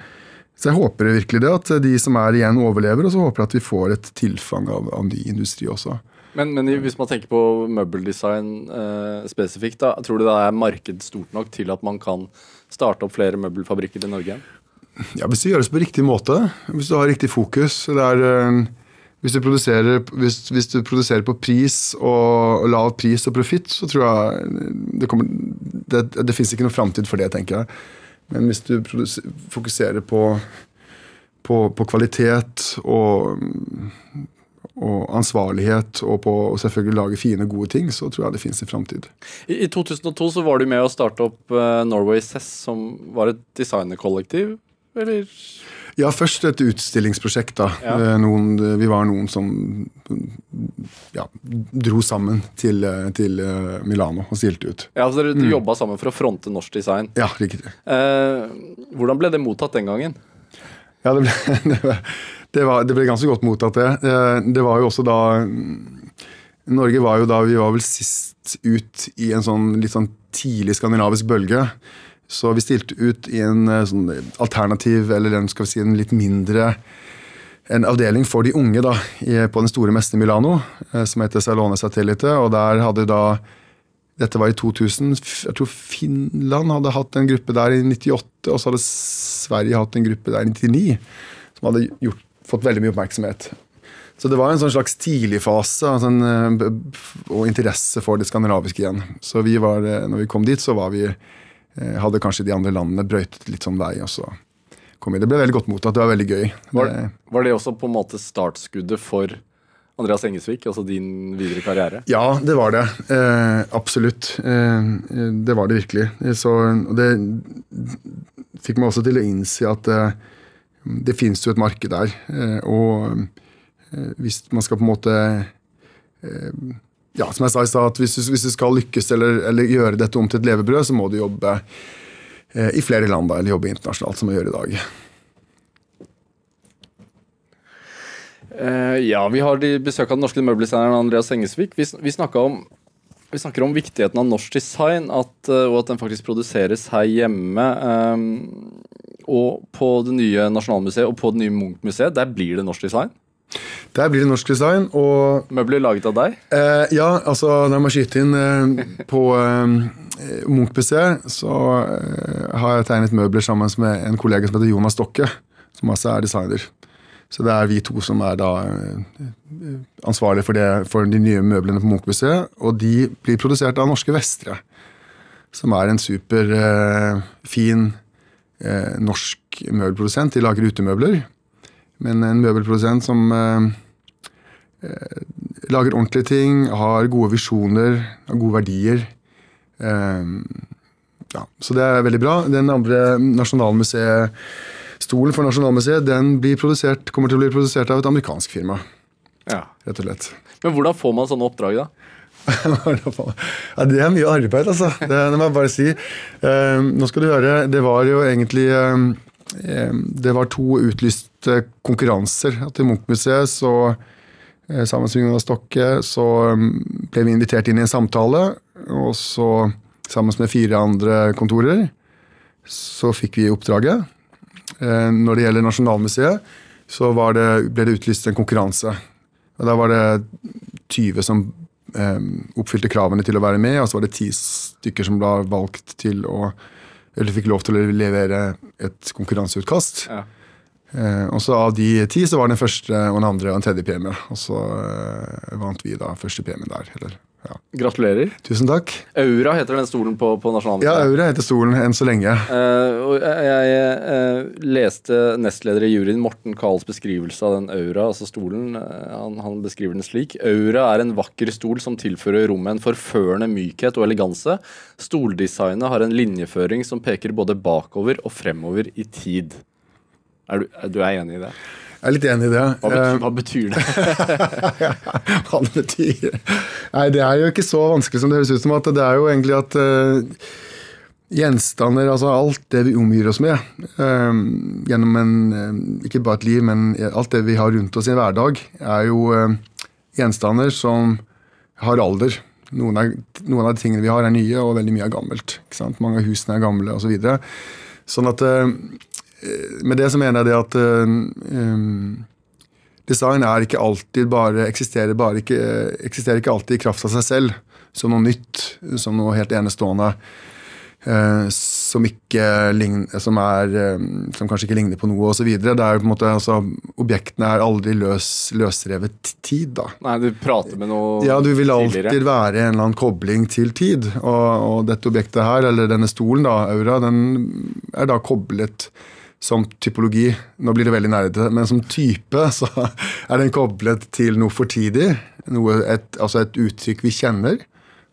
S4: Så jeg håper virkelig det, at de som er igjen, overlever, og så håper jeg at vi får et tilfang av, av ny industri også.
S2: Men, men, hvis man tenker på møbeldesign eh, spesifikt, da, tror du det er marked stort nok til at man kan starte opp flere møbelfabrikker i Norge?
S4: Ja, Hvis det gjøres på riktig måte, hvis du har riktig fokus. det er... Eh, hvis du, hvis, hvis du, produserer, på pris og lav pris og profitt, så tror jeg det kommer Det, det fins ikke noen framtid for det, tenker jeg. Men hvis du fokuserer på, på, på kvalitet og, og, ansvarlighet og på å selvfølgelig lage fine, gode ting, så tror jeg det fins en framtid.
S2: I, I 2002 så var du med å starte opp uh, Norway Cess, som var et designerkollektiv, eller?
S4: Ja, først et utstillingsprosjekt. da. Ja. Eh, noen, vi var noen som ja, dro sammen til, til, eh, Milano og stilte ut.
S2: Ja, så Dere mm. jobba sammen for å fronte norsk design.
S4: Ja, riktig.
S2: Eh, hvordan ble det mottatt den gangen?
S4: Ja, det ble, det, var, det ble, ganske godt mottatt, det. Eh, det var jo også da Norge var jo da Vi var vel sist ut i en sånn litt sånn tidlig skandinavisk bølge. Så vi stilte ut i en eh, sånn alternativ, eller en, skal vi si, en litt mindre en avdeling for de unge da, på den store messen i Milano, eh, som heter Salone Satellite. og der hadde da dette var i 2000. Jeg tror Finland hadde hatt en gruppe der i 98, og så hadde Sverige hatt en gruppe der i 99, som hadde gjort, fått veldig mye oppmerksomhet. Så det var en sånn slags tidligfase altså og interesse for det skandinaviske igjen. Så vi var, når vi kom dit, så var vi Eh, hadde kanskje de andre landene brøytet litt sånn vei. og så kom jeg. Det ble veldig godt mottatt. Det var veldig gøy.
S2: Var, var, det også på en måte startskuddet for Andreas Engesvik, altså din videre karriere?
S4: Ja, det var det. Eh, absolutt. Eh, det var det virkelig. Så, og det fikk meg også til å innse at eh, det finnes jo et marked der. Eh, og eh, hvis man skal på en måte ja, som jeg sa i stad, hvis, hvis, du skal lykkes eller, eller, gjøre dette om til et levebrød, så må du jobbe eh, i flere land, da, eller jobbe internasjonalt, som vi gjør i dag.
S2: Uh, ja, vi har besøk av den norske møbeldesigneren Andreas Engesvik. Vi, vi, om, vi, snakker om viktigheten av norsk design, at, uh, og at den faktisk produseres her hjemme. Um, og på det nye Nasjonalmuseet og på det nye Munch-museet, der blir det norsk design?
S4: Der blir det norsk design. og...
S2: Møbler laget av deg?
S4: Eh, ja, altså når man skyter inn eh, på eh, Munch-museet, så eh, har jeg tegnet møbler sammen med en kollega som heter Jonas Stokke, som også er designer. Så det er vi to som er da eh, ansvarlige for, det, for de nye møblene på Munch-museet. Og de blir produsert av Norske Vestre, som er en superfin eh, norsk møbelprodusent. De lager utemøbler. Men en møbelprodusent som eh, eh, lager ordentlige ting, har gode visjoner, har gode verdier. Eh, ja, så det er veldig bra. Den andre Nasjonalmuseet, stolen for Nasjonalmuseet den kommer til å bli produsert av et amerikansk firma. Ja. Rett og slett.
S2: Men hvordan får man sånne oppdrag, da?
S4: ja, det er mye arbeid, altså. Det, det må jeg bare si. Eh, nå skal du høre, det var jo egentlig eh, Eh, det var to utlyste konkurranser. Til Munch-museet så eh, sammen med Jonas Stokke så mm, ble vi invitert inn i en samtale. Og så sammen med fire andre kontorer så fikk vi oppdraget. Eh, når det gjelder Nasjonalmuseet, så det, ble det utlyst en konkurranse. Og Da var det 20 som oppfylte kravene til å være med, og så var det ti stykker som ble valgt til å eller fikk lov til å levere et konkurranseutkast. Ja. Eh, og så Av de ti så var det den første og den andre og en tredje premie. Og så eh, vant vi da første premien der. Eller, ja.
S2: Gratulerer.
S4: Tusen takk.
S2: Aura heter den stolen på, på?
S4: Ja, Aura heter stolen enn så lenge.
S2: Eh, og jeg, uh, leste nestleder i juryen Morten Kahls beskrivelse av den Aura, altså stolen. Uh, han, han, beskriver den slik. Aura er en vakker stol som tilfører rommet en forførende mykhet og eleganse. Stoldesignet har en linjeføring som peker både bakover og fremover i tid. Er du, du er enig i det?
S4: Jeg er litt enig i det.
S2: Hva betyr, hva betyr
S4: det? hva det betyr Nei, det er jo ikke så vanskelig som det høres ut som. at Det er jo egentlig at uh, gjenstander, altså alt det vi omgir oss med, uh, gjennom en uh, Ikke bare et liv, men alt det vi har rundt oss i en hverdag, er jo gjenstander som har alder. Noen av, noen av de tingene vi har, er nye, og veldig mye er gammelt. Mange av husene er gamle osv. Så videre. sånn at eh, Med det så mener jeg det at eh, um, design er ikke alltid bare eksisterer, bare ikke, eksisterer ikke alltid i kraft av seg selv. Som noe nytt, som noe helt enestående. Eh, som, ikke som, er, eh, som kanskje ikke ligner på noe osv. Altså, objektene er aldri løs, løsrevet tid. da.
S2: Nei, du prater med noe
S4: Ja, du vil alltid tidligere. være en eller annen kobling til tid. Og, og, dette objektet her, eller denne stolen, da, aura, den er da koblet som typologi Nå blir det veldig nerdete, men som type så er den koblet til noe fortidig. Noe, et, altså et uttrykk vi kjenner.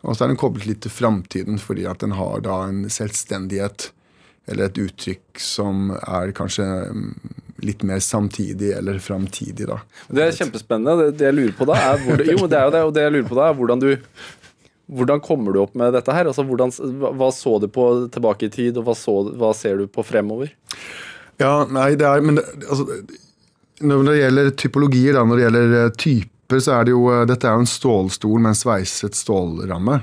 S4: Og så er den koblet litt til framtiden, fordi at den har da en selvstendighet. Eller et uttrykk som er kanskje mm, litt mer samtidig eller framtidig. da.
S2: Det er kjempespennende. Det, jeg lurer på da er hvor, Jo, det er det. Det jeg lurer på da er hvordan du hvordan kommer du opp med dette her? Altså, hvordan, hva så du på tilbake i tid, og hva, så, hva ser du på fremover?
S4: Ja, nei, det er Men det, altså, når det gjelder typologier, da, når det gjelder eh, typer, så er det jo eh, Dette er jo en stålstol med en sveiset stålramme.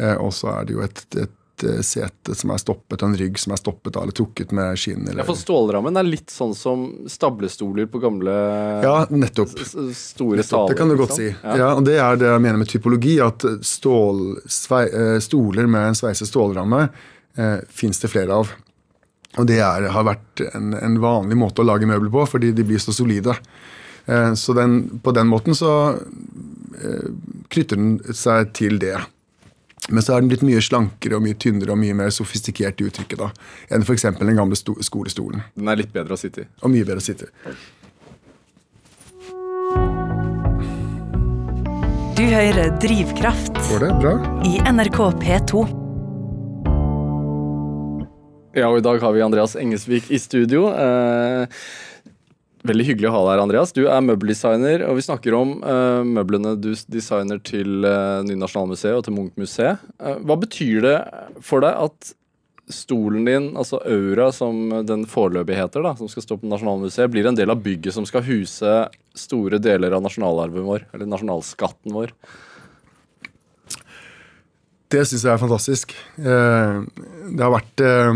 S4: Eh, og så er det jo et, et sete som er stoppet, en rygg som er stoppet eller trukket med skinn. Eller...
S2: Ja, For stålrammen er litt sånn som stablestoler på gamle
S4: Ja, nettopp.
S2: store
S4: nettopp, Det kan du godt si. Ja. ja. og Det er det jeg mener med typologi. At stål, svei, stoler med en sveiset stålramme eh, fins det flere av. Og det er, har vært en, en, vanlig måte å lage møbler på, fordi de blir så solide. Eh, så den, på den måten så eh, knytter den seg til det. Men så er den blitt mye slankere og mye tynnere og mye mer sofistikert i uttrykket da, enn f.eks. den gamle skolestolen.
S2: Den er litt bedre å sitte i?
S4: Og mye bedre å sitte i.
S3: Du hører Drivkraft
S4: Går det bra?
S3: i NRK P2.
S2: Ja, og i dag har vi Andreas Engesvik i studio. Eh, veldig hyggelig å ha deg her, Andreas. Du er møbeldesigner, og vi snakker om eh, møblene du designer til eh, Nye Nasjonalmuseet og til Munch-museet. Hva betyr det for deg at stolen din, altså Aura, som den foreløpig heter, da, som skal stå på Nasjonalmuseet, blir en del av bygget som skal huse store deler av nasjonalarven vår, eller nasjonalskatten vår?
S4: Det syns jeg er fantastisk. Eh, det har vært eh,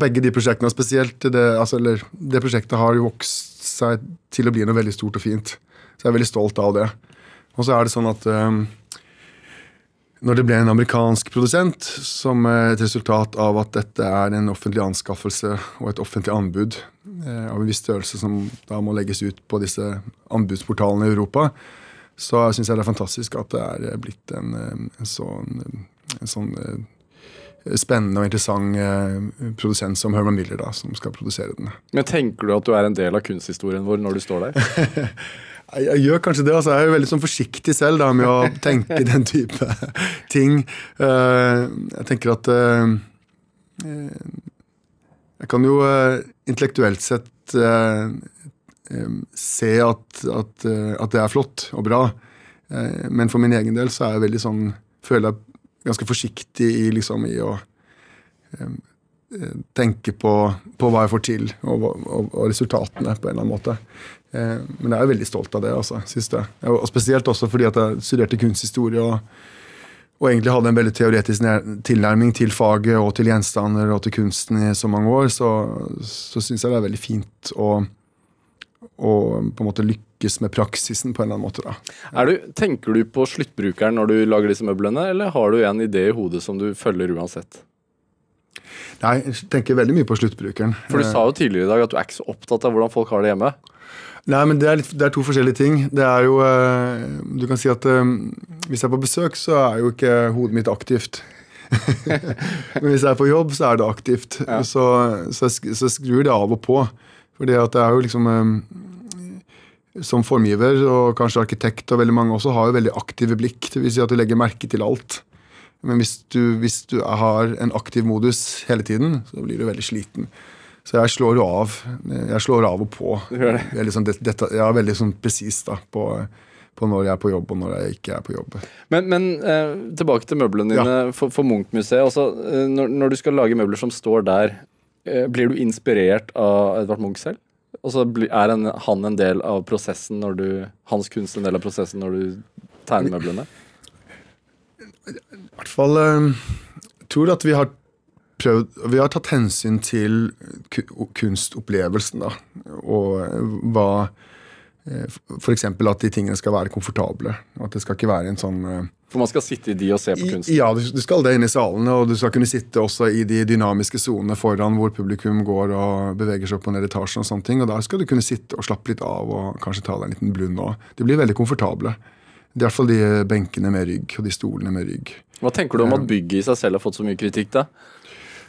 S4: Begge de prosjektene, spesielt det, altså, eller, det prosjektet har jo vokst seg til å bli noe veldig stort og fint. Så jeg er veldig stolt av det. Og så er det sånn at um, når det ble en amerikansk produsent, som et resultat av at dette er en offentlig anskaffelse og et offentlig anbud eh, av en viss størrelse som da må legges ut på disse anbudsportalene i Europa, så syns jeg det er fantastisk at det er blitt en, en sånn, en sånn eh, spennende og interessant eh, produsent som Herman Miller, da, som skal produsere den.
S2: Men tenker du at du er en del av kunsthistorien vår når du står der?
S4: jeg, gjør kanskje det. altså Jeg er jo veldig sånn forsiktig selv da, med å tenke den type ting. Uh, jeg tenker at Jeg kan jo intellektuelt sett se at, at, eh, at, det er flott og bra. Eh, men for min egen del så er jeg veldig sånn Føler jeg ganske forsiktig i, liksom, i å eh, tenke på, på, hva jeg får til, og, og, og, resultatene, på en eller annen måte. Men jeg er veldig stolt av det, altså, synes jeg. Og spesielt også fordi at jeg studerte kunsthistorie og, og egentlig hadde en veldig teoretisk tilnærming til faget og til gjenstander og til kunsten i så mange år, så, så syns jeg det er veldig fint å og på en måte lykkes med praksisen på en eller annen måte.
S2: Da. Du, tenker du på sluttbrukeren når du lager disse møblene, eller har du en idé i hodet som du følger uansett?
S4: Nei, jeg tenker veldig mye på sluttbrukeren.
S2: For du sa jo tidligere i dag at du er ikke så opptatt av hvordan folk har det hjemme.
S4: Nei, men det er, litt, det er to forskjellige ting. Det er jo eh, Du kan si at eh, hvis jeg er på besøk, så er jo ikke hodet mitt aktivt. men hvis jeg er på jobb, så er det aktivt. Ja. Så, så, så skrur det av og på. Fordi at det er jo liksom eh, Som formgiver og kanskje arkitekt og veldig mange også har jo veldig aktive blikk. Det vil si at du legger merke til alt. Men hvis du, hvis du har en aktiv modus hele tiden, så blir du veldig sliten. Så jeg slår jo av. Jeg slår av og på. Jeg er, liksom, dette, er veldig sånn presis på, på, når jeg er på jobb og når jeg ikke er på jobb.
S2: Men, men eh, tilbake til møblene dine ja. for, for Munch-museet. Altså, eh, når, når, du skal lage møbler som står der, Eh, blir du inspirert av Edvard Munch selv? Og så er han en del av prosessen når du Hans kunst en del av prosessen når du tegner møblene?
S4: I hvert fall Jeg tror at vi har prøvd Vi har tatt hensyn til kunstopplevelsen, da. Og eh, hva F.eks. at de tingene skal være komfortable. At det skal ikke være en sånn eh,
S2: For man skal sitte i de og se på kunst.
S4: Ja, du, du skal det inne i salene, og du skal kunne sitte også i de dynamiske sonene foran hvor publikum går og beveger seg opp og ned etasjen. Og sånne ting, og der skal du kunne sitte og slappe litt av og kanskje ta deg en liten blund òg. De blir veldig komfortable. Det er i hvert fall de benkene med rygg og de stolene med rygg.
S2: Hva tenker du om at bygget i seg selv har fått så mye kritikk? da?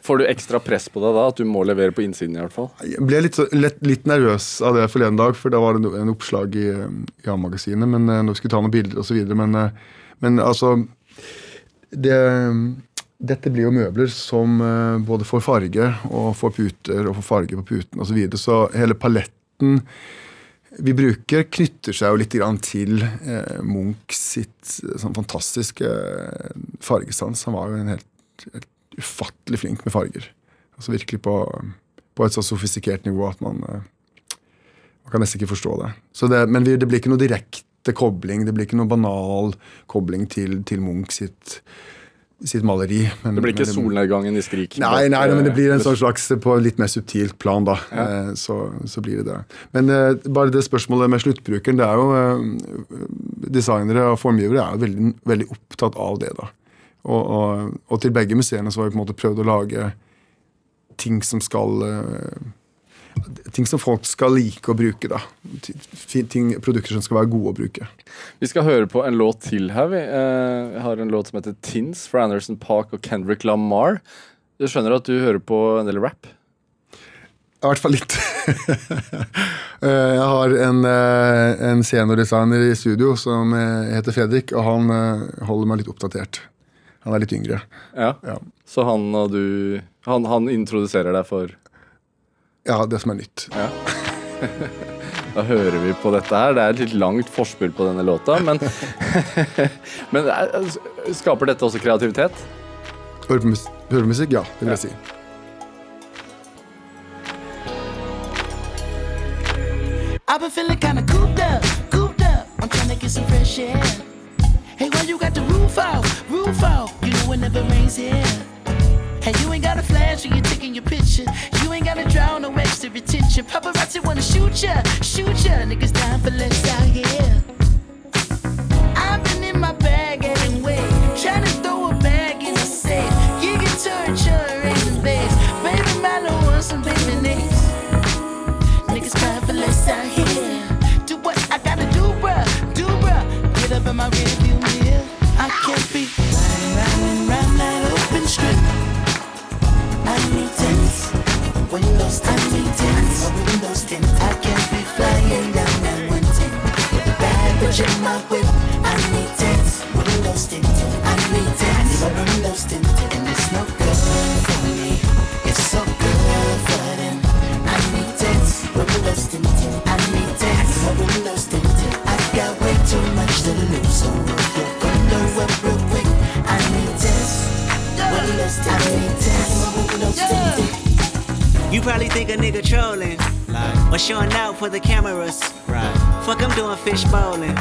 S2: Får du ekstra press på deg da, at du må levere på innsiden? i hvert fall?
S4: Jeg ble litt, så- lett, litt nervøs av det forleden dag, for da var det en oppslag i, i A-magasinet men eh, når vi skulle ta noen bilder osv. Men, eh, men altså det, Dette blir jo møbler som eh, både får farge og får puter og får farge på puten osv. Så, videre. så hele paletten vi bruker, knytter seg jo litt til eh, Munch sitt sånn fantastiske fargesans. Han var jo en helt, helt ufattelig flink med farger. Altså virkelig på, på et så sofistikert nivå at man, eh, man kan nesten ikke forstå det. Så det men vi, det blir ikke noe direkte kobling. Det blir ikke noe banal kobling til, til Munch sitt, sitt maleri. Men,
S2: Det blir ikke
S4: men
S2: solnedgangen i Skrik?
S4: Nei, nei, men det blir en sånn slags på litt mer subtilt plan, da. Ja. Så, så blir det det. Men eh, bare det spørsmålet med sluttbrukeren, det er jo eh, Designere og formgivere er jo veldig, veldig opptatt av det, da. Og, og, og til begge museene så har vi på en måte prøvd å lage ting som skal eh, Ting som folk skal like å bruke, da. Ting, produkter som skal være gode å bruke.
S2: Vi skal høre på en låt til her. Vi Eh, har en låt som heter Tins fra Anderson Park og Kendrick Lamar. Du skjønner at du hører på en del rap?
S4: I hvert fall litt. Eh, Jeg har en, en seniordesigner i studio som heter Fredrik, og han holder meg litt oppdatert. Han er litt yngre.
S2: Ja.
S4: Ja,
S2: Så han og du Han, han introduserer deg for
S4: ja det som er nytt.
S2: Ja. Da hører vi på dette her. Det er et litt langt forspill på denne låta, men Men er- skaper dette også kreativitet?
S4: Høre på høre på musikk? Ja, det vil jeg si.
S1: I've been feeling kinda cooped up, cooped up. I'm trying to get some fresh air. Hey, why you got the roof out, roof out? You know it never rains here. Hey, you ain't got a flash when you're taking your picture. You ain't gotta draw no extra attention. Paparazzi wanna shoot ya, shoot ya. Niggas dying for less out here. I've been in my bag anyway, trying to throw a bag in the safe. You can turn raising base. Baby, man, I want some baby names. Niggas crying for less out here. In my mirror. I can't be riding round and that open strip. I need tents, windows, I need tents, windows tint. I can't be flying down that one tent bad bitch in my whip. I need tents, windows tint. I need tents, windows tint, and it's no good for me. It's so good for them. I need tents, windows tint. I need tents, windows tint. I got way too much
S5: you probably think a nigga trolling, like, but showing out for the cameras. Fuck, I'm doing fish bowling.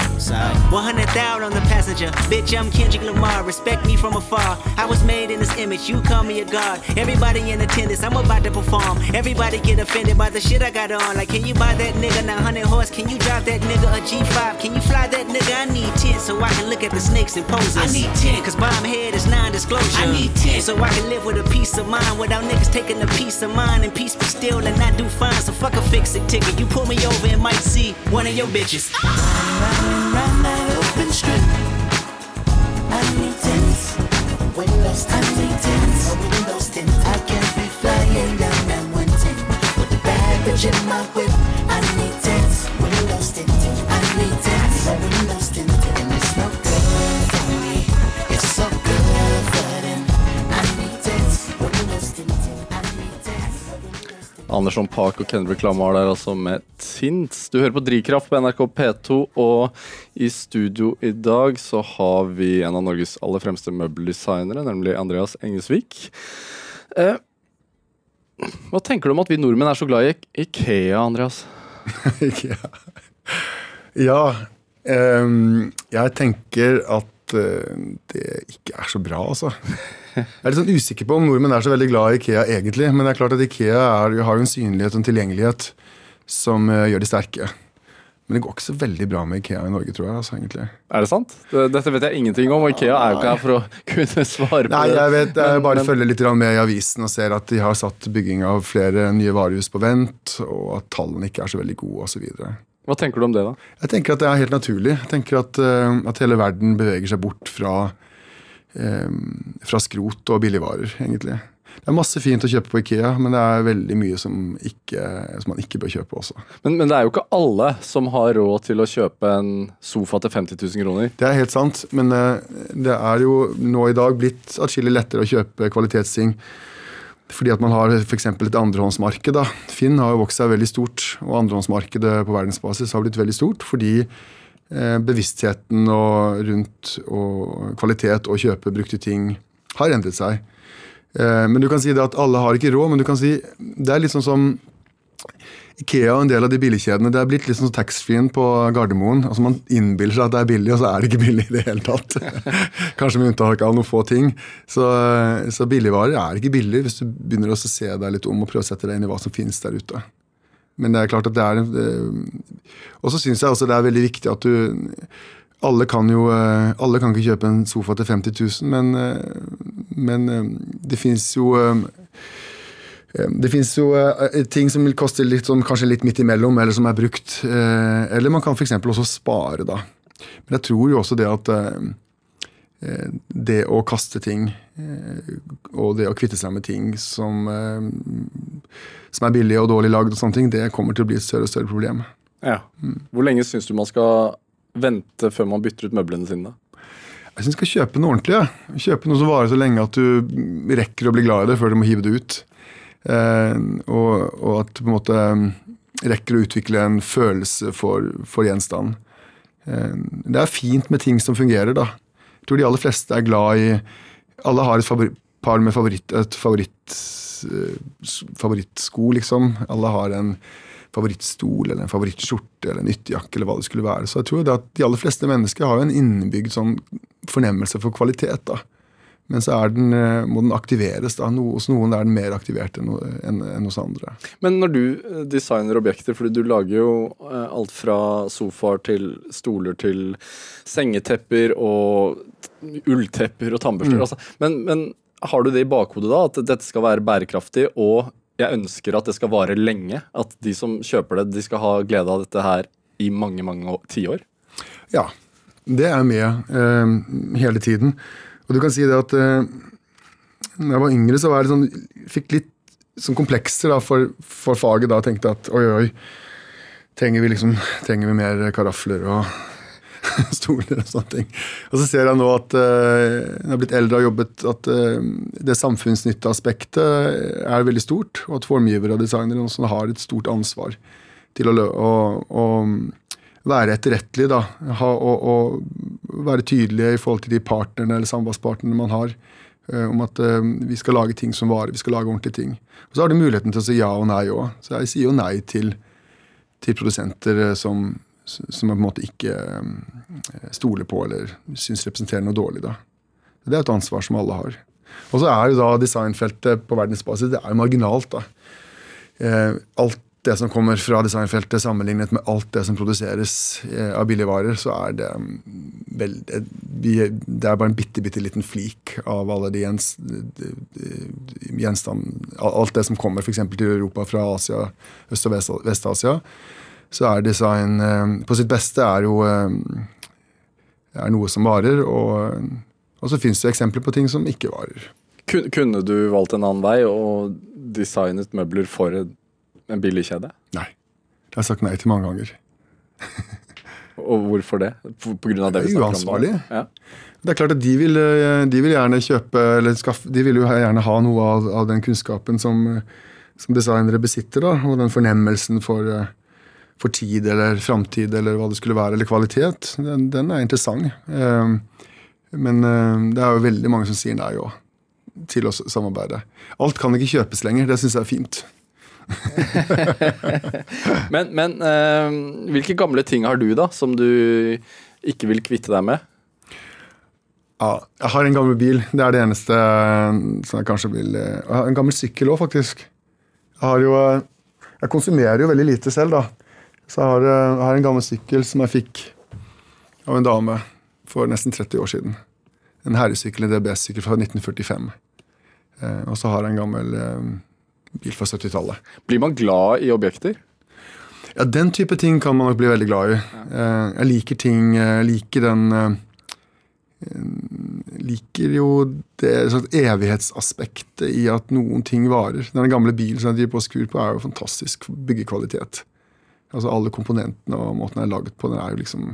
S5: 100,000 on the passenger. Bitch, I'm Kendrick Lamar. Respect me from afar. I was made in this image. You call me a god. Everybody in attendance. I'm about to perform. Everybody get offended by the shit I got on. Like, can you buy that nigga 900 horse? Can you drive that nigga a G5? Can you fly that nigga? I need 10 so I can look at the snakes and poses.
S1: I need 10.
S5: Cause bomb head is non-disclosure.
S1: I need 10.
S5: So I can live with a peace of mind without niggas taking a piece of mine and peace be still and not do fine. So fuck a fix it ticket. You pull me over and might see one of your bitches.
S1: Round round. I need tents, windows. I need tents, windows tint. I can't be flying down that one with a bad in my whip. I need tents, windows tint. I need tents, windows tint, and it's no good for me. It's so good for them. I need tents, windows tint. I need tents, windows.
S2: Andersson Park og Kendrick Lamar der altså med Tint. Du hører på Drivkraft på NRK P2, og i studio i dag så har vi en av Norges aller fremste møbeldesignere, nemlig Andreas Engesvik. Eh, hva tenker du om at vi nordmenn er så glad i Ikea, Andreas?
S4: ja. ja, um, jeg tenker at eh, det ikke er så bra, altså. Jeg er litt sånn usikker på om nordmenn er så veldig glad i Ikea egentlig. Men det er klart at Ikea er, har jo en synlighet og en tilgjengelighet som eh, gjør de sterke. Men det går ikke så veldig bra med Ikea i Norge, tror jeg. altså egentlig.
S2: Er det sant? Dette vet jeg ingenting om, og Ikea er jo ikke her for å kunne svare på
S4: Nei,
S2: det.
S4: jeg vet, jeg
S2: Men-
S4: bare
S2: men-
S4: følger litt med i avisen og ser at de har satt bygging av flere nye varehus på vent, og at tallene ikke er så veldig gode osv.
S2: Hva tenker du om det, da?
S4: Jeg tenker at det er helt naturlig. Jeg tenker at, eh, at hele verden beveger seg bort fra, eh, fra skrot og billigvarer, egentlig. Det er masse fint å kjøpe på Ikea, men det er veldig mye som, ikke, som man ikke bør kjøpe også.
S2: Men, men det er jo ikke alle som har råd til å kjøpe en sofa til 50 000 kroner.
S4: Det er helt sant, men eh, det er jo nå i dag blitt atskillig lettere å kjøpe kvalitetsting. Fordi at man har f.eks. et andrehåndsmarked. da. Finn har jo vokst seg veldig stort, og andrehåndsmarkedet på verdensbasis har blitt veldig stort fordi eh, bevisstheten og rundt og kvalitet og kjøpe brukte ting har endret seg. Eh, men du kan si det at alle har ikke råd, men du kan si det er litt sånn som Ikea og en del av de billigkjedene det er blitt litt sånn taxfree-en på Gardermoen. altså Man innbiller seg at det er billig, og så er det ikke billig i det hele tatt. Kanskje med unntak av noen få ting. Så, så billigvarer er ikke billig hvis du begynner å se deg litt om og prøve å sette deg inn i hva som finnes der ute. Men det er klart at det er eh, Og så syns jeg også det er veldig viktig at du alle kan jo eh, alle kan ikke kjøpe en sofa til 50 000, men, men eh, det fins jo eh, det fins jo eh, ting som vil koste litt, som kanskje litt midt imellom, eller som er brukt. eh, eller man kan f.eks. også spare, da. Men jeg tror jo også det at eh, eh, det å kaste ting, eh, og det å kvitte seg med ting som, eh, som er billige og dårlig lagd, og sånne ting, det kommer til å bli et større og større problem.
S2: Ja. Hvor lenge syns du man skal vente før man bytter ut møblene sine? da?
S4: Jeg syns du skal kjøpe noe ordentlig. Ja. Kjøpe noe som varer så lenge at du rekker å bli glad i det før du må hive det ut. Eh, og, og at du på en måte eh, rekker å utvikle en følelse for, for gjenstanden. Eh, det er fint med ting som fungerer, da. Jeg tror de aller fleste er glad i Alle har et favoritt, par med favoritt, et favoritt, eh, favorittsko, liksom. Alle har en favorittstol eller en favorittskjorte eller en ytterjakke eller hva det skulle være. Så jeg tror det at de aller fleste mennesker har jo en innebygd sånn fornemmelse for kvalitet. da. Men så den, eh, må den aktiveres. da. No, hos noen er den mer aktivert enn, enn, enn hos andre.
S2: Men når du eh, designer objekter, for du lager jo eh, alt fra sofaer til stoler til sengetepper og ulltepper og tannbørster. Altså. Men, men har du det i bakhodet da, at dette skal være bærekraftig, og jeg ønsker at det skal vare lenge? At de som kjøper det, de skal ha glede av dette her i mange, mange år- tiår?
S4: Ja, det er med eh, hele tiden. Og du kan si det at eh, når jeg var yngre, så var jeg sånn, fikk litt sånn komplekser da, for, for faget. da, Tenkte at oi, oi, trenger vi liksom, trenger vi mer karafler og stoler og sånne ting. Og så ser jeg nå at uh, jeg har blitt eldre og jobbet, at uh, det samfunnsnytteaspektet er veldig stort, og at formgivere og designere også har et stort ansvar til å, å, å være etterrettelig, da. Ha, og, og være tydelige i forhold til de partnerne eller samarbeidspartnerne man har. eh, om at eh, vi skal lage ting som varer, vi skal lage ordentlige ting. Og så har du muligheten til å si ja og nei òg. Så jeg sier jo nei til, til produsenter eh, som, som man på en måte ikke eh, stoler på eller syns representerer noe dårlig. da. Det er et ansvar som alle har. Og så er jo da designfeltet på verdensbasis det er jo marginalt. da. Eh, alt det som kommer fra designfeltet sammenlignet med alt det som produseres eh, av billigvarer, så er det mm, vel, det, er bare en bitte, bitte liten flik av alle de gjens, de- de- gjenstand Alt det som kommer f.eks. til Europa fra Asia, Øst- og Vest- Vest-Asia. Så er design eh, på sitt beste er jo eh, er noe som varer, og, og så fins det eksempler på ting som ikke varer.
S2: Kunne du valgt en annen vei og designet møbler for en billig billigkjede?
S4: Nei. Det har jeg sagt nei til mange ganger.
S2: Og hvorfor det? På, på grunn av det vi
S4: Det er
S2: snakker om nå?
S4: uansvarlig.
S2: Ja.
S4: Det er klart at de vil, eh, de vil gjerne kjøpe eller skaffe, De vil jo gjerne ha noe av, av den kunnskapen som, som designere besitter. da, Og den fornemmelsen for, for tid eller framtid eller hva det skulle være, eller kvalitet. Den, den er interessant. Eh, Men eh, det er jo veldig mange som sier nei òg, til å samarbeide. Alt kan ikke kjøpes lenger. Det syns jeg er fint.
S2: Men, men eh, hvilke gamle ting har du, da, som du ikke vil kvitte deg med?
S4: Ja, jeg har en gammel bil. Det er det eneste som jeg kanskje vil eh, Jeg har en gammel sykkel òg, faktisk. Jeg har jo eh, Jeg konsumerer jo veldig lite selv, da. Så jeg har, eh, jeg har en gammel sykkel som jeg fikk av en dame for nesten 30 år siden. En herresykkel, en DBS-sykkel fra 1945. Eh, og så har jeg en gammel eh, bil fra 70-tallet.
S2: Blir man glad i objekter?
S4: Ja, den type ting kan man nok bli veldig glad i. Eh, jeg liker ting Jeg liker den eh, liker jo det sånn evighetsaspektet i at noen ting varer. Den gamle bilen som jeg driver på og skrur på, er jo fantastisk byggekvalitet. Altså Alle komponentene og måten den er laget på, den er jo liksom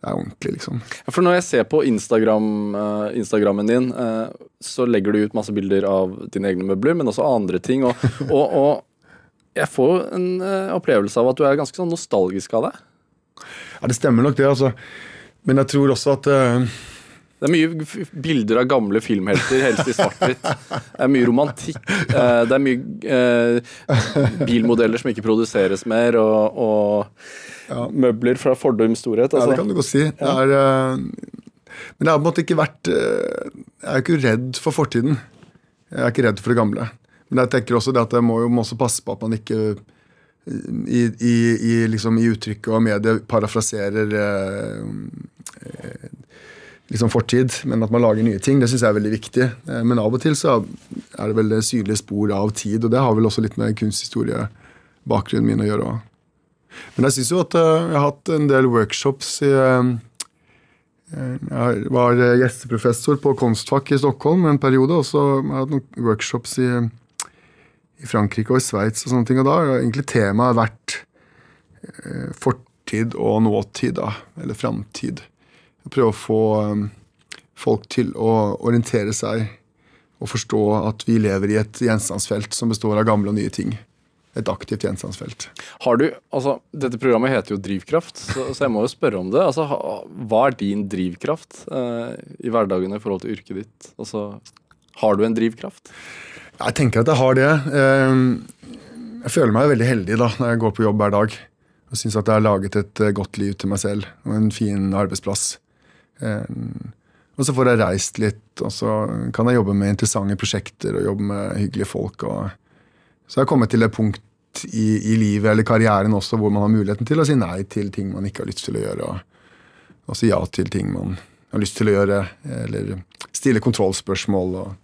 S4: Det er ordentlig, liksom.
S2: Ja, For når jeg ser på Instagram, uh, Instagrammen din, uh, så legger du ut masse bilder av dine egne møbler, men også andre ting. Og, og, og jeg får en uh, opplevelse av at du er ganske sånn nostalgisk av det.
S4: Ja, Det stemmer nok, det, altså. Men jeg tror også at eh,
S2: Det er mye bilder av gamle filmhelter, helst i svart-hvitt. Det er mye romantikk. eh, Det er mye eh, bilmodeller som ikke produseres mer, og, og møbler fra fordums storhet.
S4: Ja, det
S2: Altså.
S4: kan du godt si. Det er, eh, men det har på en måte ikke vært eh, Jeg er ikke redd for fortiden. Jeg er ikke redd for det gamle. Men jeg tenker også det at jeg må jo også passe på at man ikke i, i, i, liksom, i uttrykket og mediet parafraserer eh, eh, liksom fortid, men at man lager nye ting. Det syns jeg er veldig viktig. Eh, men av og til så er det vel synlige spor av tid, og det har vel også litt med kunsthistoriebakgrunnen min å gjøre òg. Men jeg syns jo at eh, jeg har hatt en del workshops i eh, Jeg var gjesteprofessor på Konstfakk i Stockholm en periode, og så har jeg hatt noen workshops i, i Frankrike og i Sveits og sånne ting. Og da har egentlig temaet vært fortid og nåtid, da. Eller framtid. Prøve å få eh, folk til å orientere seg og forstå at vi lever i et gjenstandsfelt som består av gamle og nye ting. Et aktivt gjenstandsfelt.
S2: Har du, altså, dette programmet heter jo Drivkraft, så, så jeg må jo spørre om det. Altså, hva er din drivkraft eh, i hverdagen i forhold til yrket ditt? Altså, har du en drivkraft?
S4: Jeg tenker at jeg har det. Eh, Jeg føler meg veldig heldig da, når jeg går på jobb hver dag. Og syns at jeg har laget et eh, godt liv til meg selv og en fin arbeidsplass. Eh, Og så får jeg reist litt, og så kan jeg jobbe med interessante prosjekter og jobbe med hyggelige folk. Så jeg har kommet til et punkt i, i livet eller karrieren også hvor man har muligheten til å si nei til ting man ikke har lyst til å gjøre. Og, og si ja til ting man har lyst til å gjøre, eller stille kontrollspørsmål og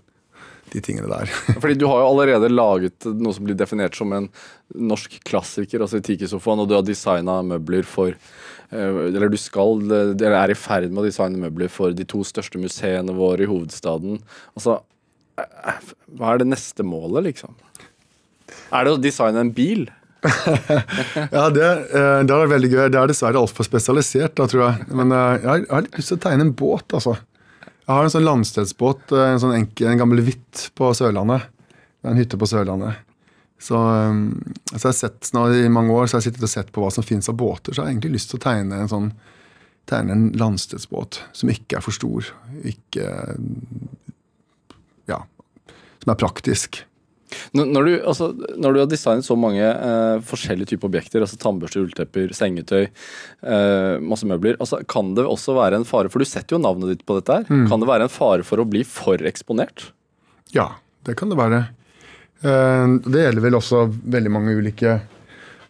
S4: de tingene der.
S2: Fordi du har jo allerede laget noe som blir definert som en norsk klassiker, altså Tiki-sofaen, og du har designa møbler for Eller du skal, eller er i ferd med å designe møbler for de to største museene våre i hovedstaden. Altså, eh, hva er det neste målet, liksom? Er det å designe en bil?
S4: Ja, det, eh, det er veldig gøy. Det er dessverre altfor spesialisert, da, tror jeg. Men eh, jeg har, litt lyst til å tegne en båt, altså. Jeg har en sånn landstedsbåt, eh, en sånn enkel, en gammel hvitt på Sørlandet. En hytte på Sørlandet. Så, eh, så jeg har sett nå I mange år så har jeg sittet og sett på hva som finnes av båter, så jeg har egentlig lyst til å tegne en sånn tegne en landstedsbåt som ikke er for stor. Ikke Ja. Som er praktisk.
S2: Når, du, altså, når du har designet så mange eh, forskjellige typer objekter, altså tannbørster, ulltepper, sengetøy, eh, masse møbler, altså, kan det også være en fare For du setter jo navnet ditt på dette her. Kan det være en fare for å bli for eksponert?
S4: Ja, det kan det være. Eh, Det gjelder vel også veldig mange ulike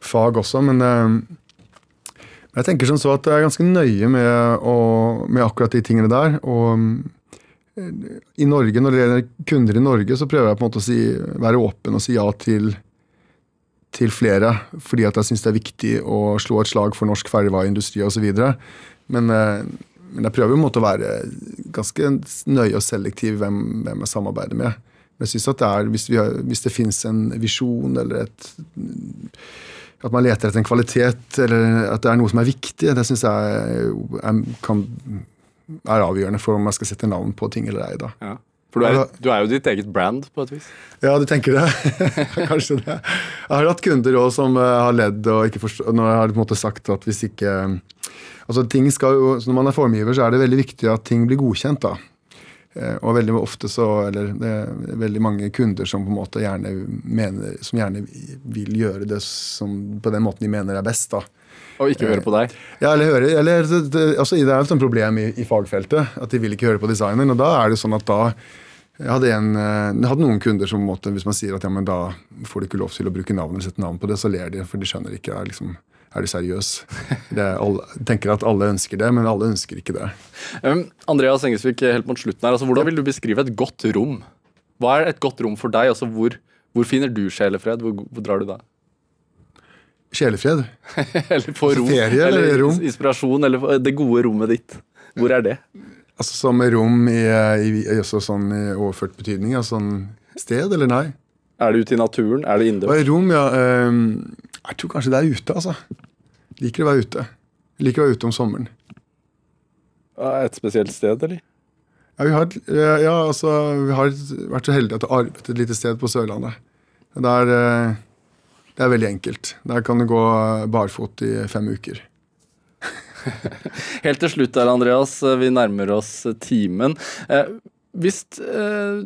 S4: fag også, men eh, jeg tenker som så at jeg er ganske nøye med, å, med akkurat de tingene der. Og eh, i Norge, når det gjelder kunder i Norge, så prøver jeg på en måte å si, være åpen og si ja til, til flere, fordi at jeg syns det er viktig å slå et slag for norsk ferdigvareindustri osv. Men, men jeg prøver måte å være ganske nøye og selektiv hvem, hvem jeg samarbeider med. Men jeg synes at det er, hvis, vi har, hvis det finnes en visjon eller et At man leter etter en kvalitet, eller at det er noe som er viktig, det syns jeg er, kan, er avgjørende for om man skal sette navn på ting eller ei. da.
S2: For du er, du er jo ditt eget brand, på et vis.
S4: Ja, du tenker det? Kanskje det. Jeg har hatt kunder også som eh, har ledd og ikke forstått når jeg har på en måte sagt at hvis ikke altså ting skal jo, Når man er formgiver, så er det veldig viktig at ting blir godkjent. da. Eh, og veldig ofte så Eller det er veldig mange kunder som på en måte gjerne mener Som gjerne vil gjøre det som, på den måten de mener er best. da.
S2: Og ikke høre på deg.
S4: Ja, eller høre, eller, det, det, altså, det er jo et problem i, i fagfeltet at de vil ikke høre på designeren. Og da er det sånn at da jeg hadde, en, eh, jeg hadde noen kunder som måtte, hvis man sier at ja, men da får du ikke lov til å bruke navn eller sette navn på det, så ler de, for de skjønner ikke. Er, liksom, er du seriøs? Det er alle, tenker at alle ønsker det, men alle ønsker ikke det.
S2: Um, Andreas Engesvik, helt mot slutten her. Altså, hvordan vil du beskrive et godt rom? Hva er et godt rom for deg? Altså, hvor, hvor finner du sjelefred? Hvor, hvor drar du da?
S4: Sjelefred.
S2: eller på rom?
S4: ferie eller
S2: eller
S4: rom?
S2: inspirasjon? Eller det gode rommet ditt? Hvor er det?
S4: Altså Som rom i, i, også sånn i overført betydning? Altså sånn sted, eller nei?
S2: Er det ute i naturen? Er det innendørs?
S4: rom, ja. ehm, jeg tror kanskje det er ute, altså. Liker å være ute. Liker å være ute om sommeren.
S2: Et spesielt sted, eller?
S4: Ja, vi har, ja, ja, altså, vi har vært så heldige at vi har arbeidet et lite sted på Sørlandet. Det er, eh, det er veldig enkelt. Der kan du gå barfot i fem uker.
S2: Helt til slutt der, Andreas. Vi nærmer oss timen. Hvis eh,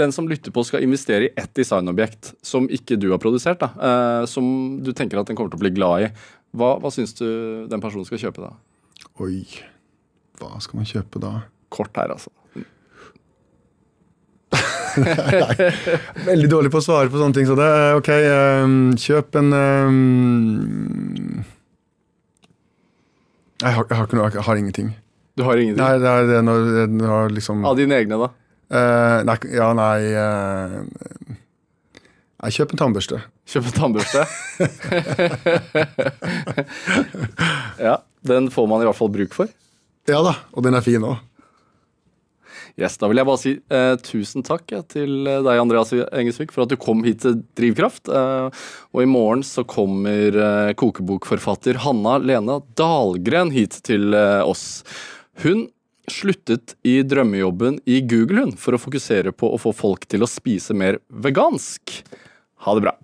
S2: den som lytter på skal investere i ett designobjekt som ikke du har produsert, da, eh, som du tenker at den kommer til å bli glad i, hva, hva syns du den personen skal kjøpe da?
S4: Oi, hva skal man kjøpe da?
S2: Kort her, altså.
S4: Veldig dårlig på å svare på sånne ting. Så det, ok, um, kjøp en um, jeg, har, jeg, har ikke noe, jeg har ingenting.
S2: Du har ingenting?
S4: Nei, det er det når, det har liksom
S2: Av dine egne, da?
S4: Uh, nei, ja, nei uh, Nei, kjøp en tannbørste.
S2: Kjøpe tannbørste? ja, den får man i hvert fall bruk for.
S4: Ja da, og den er fin òg.
S2: Yes, Da vil jeg bare si eh, tusen takk ja, til eh, deg, Andreas Engesvik, for at du kom hit til Drivkraft. Eh, og i morgen så kommer eh, kokebokforfatter Hanna Lena Dahlgren hit til eh, oss. Hun sluttet i drømmejobben i Google hun, for å fokusere på å få folk til å spise mer vegansk. Ha det bra.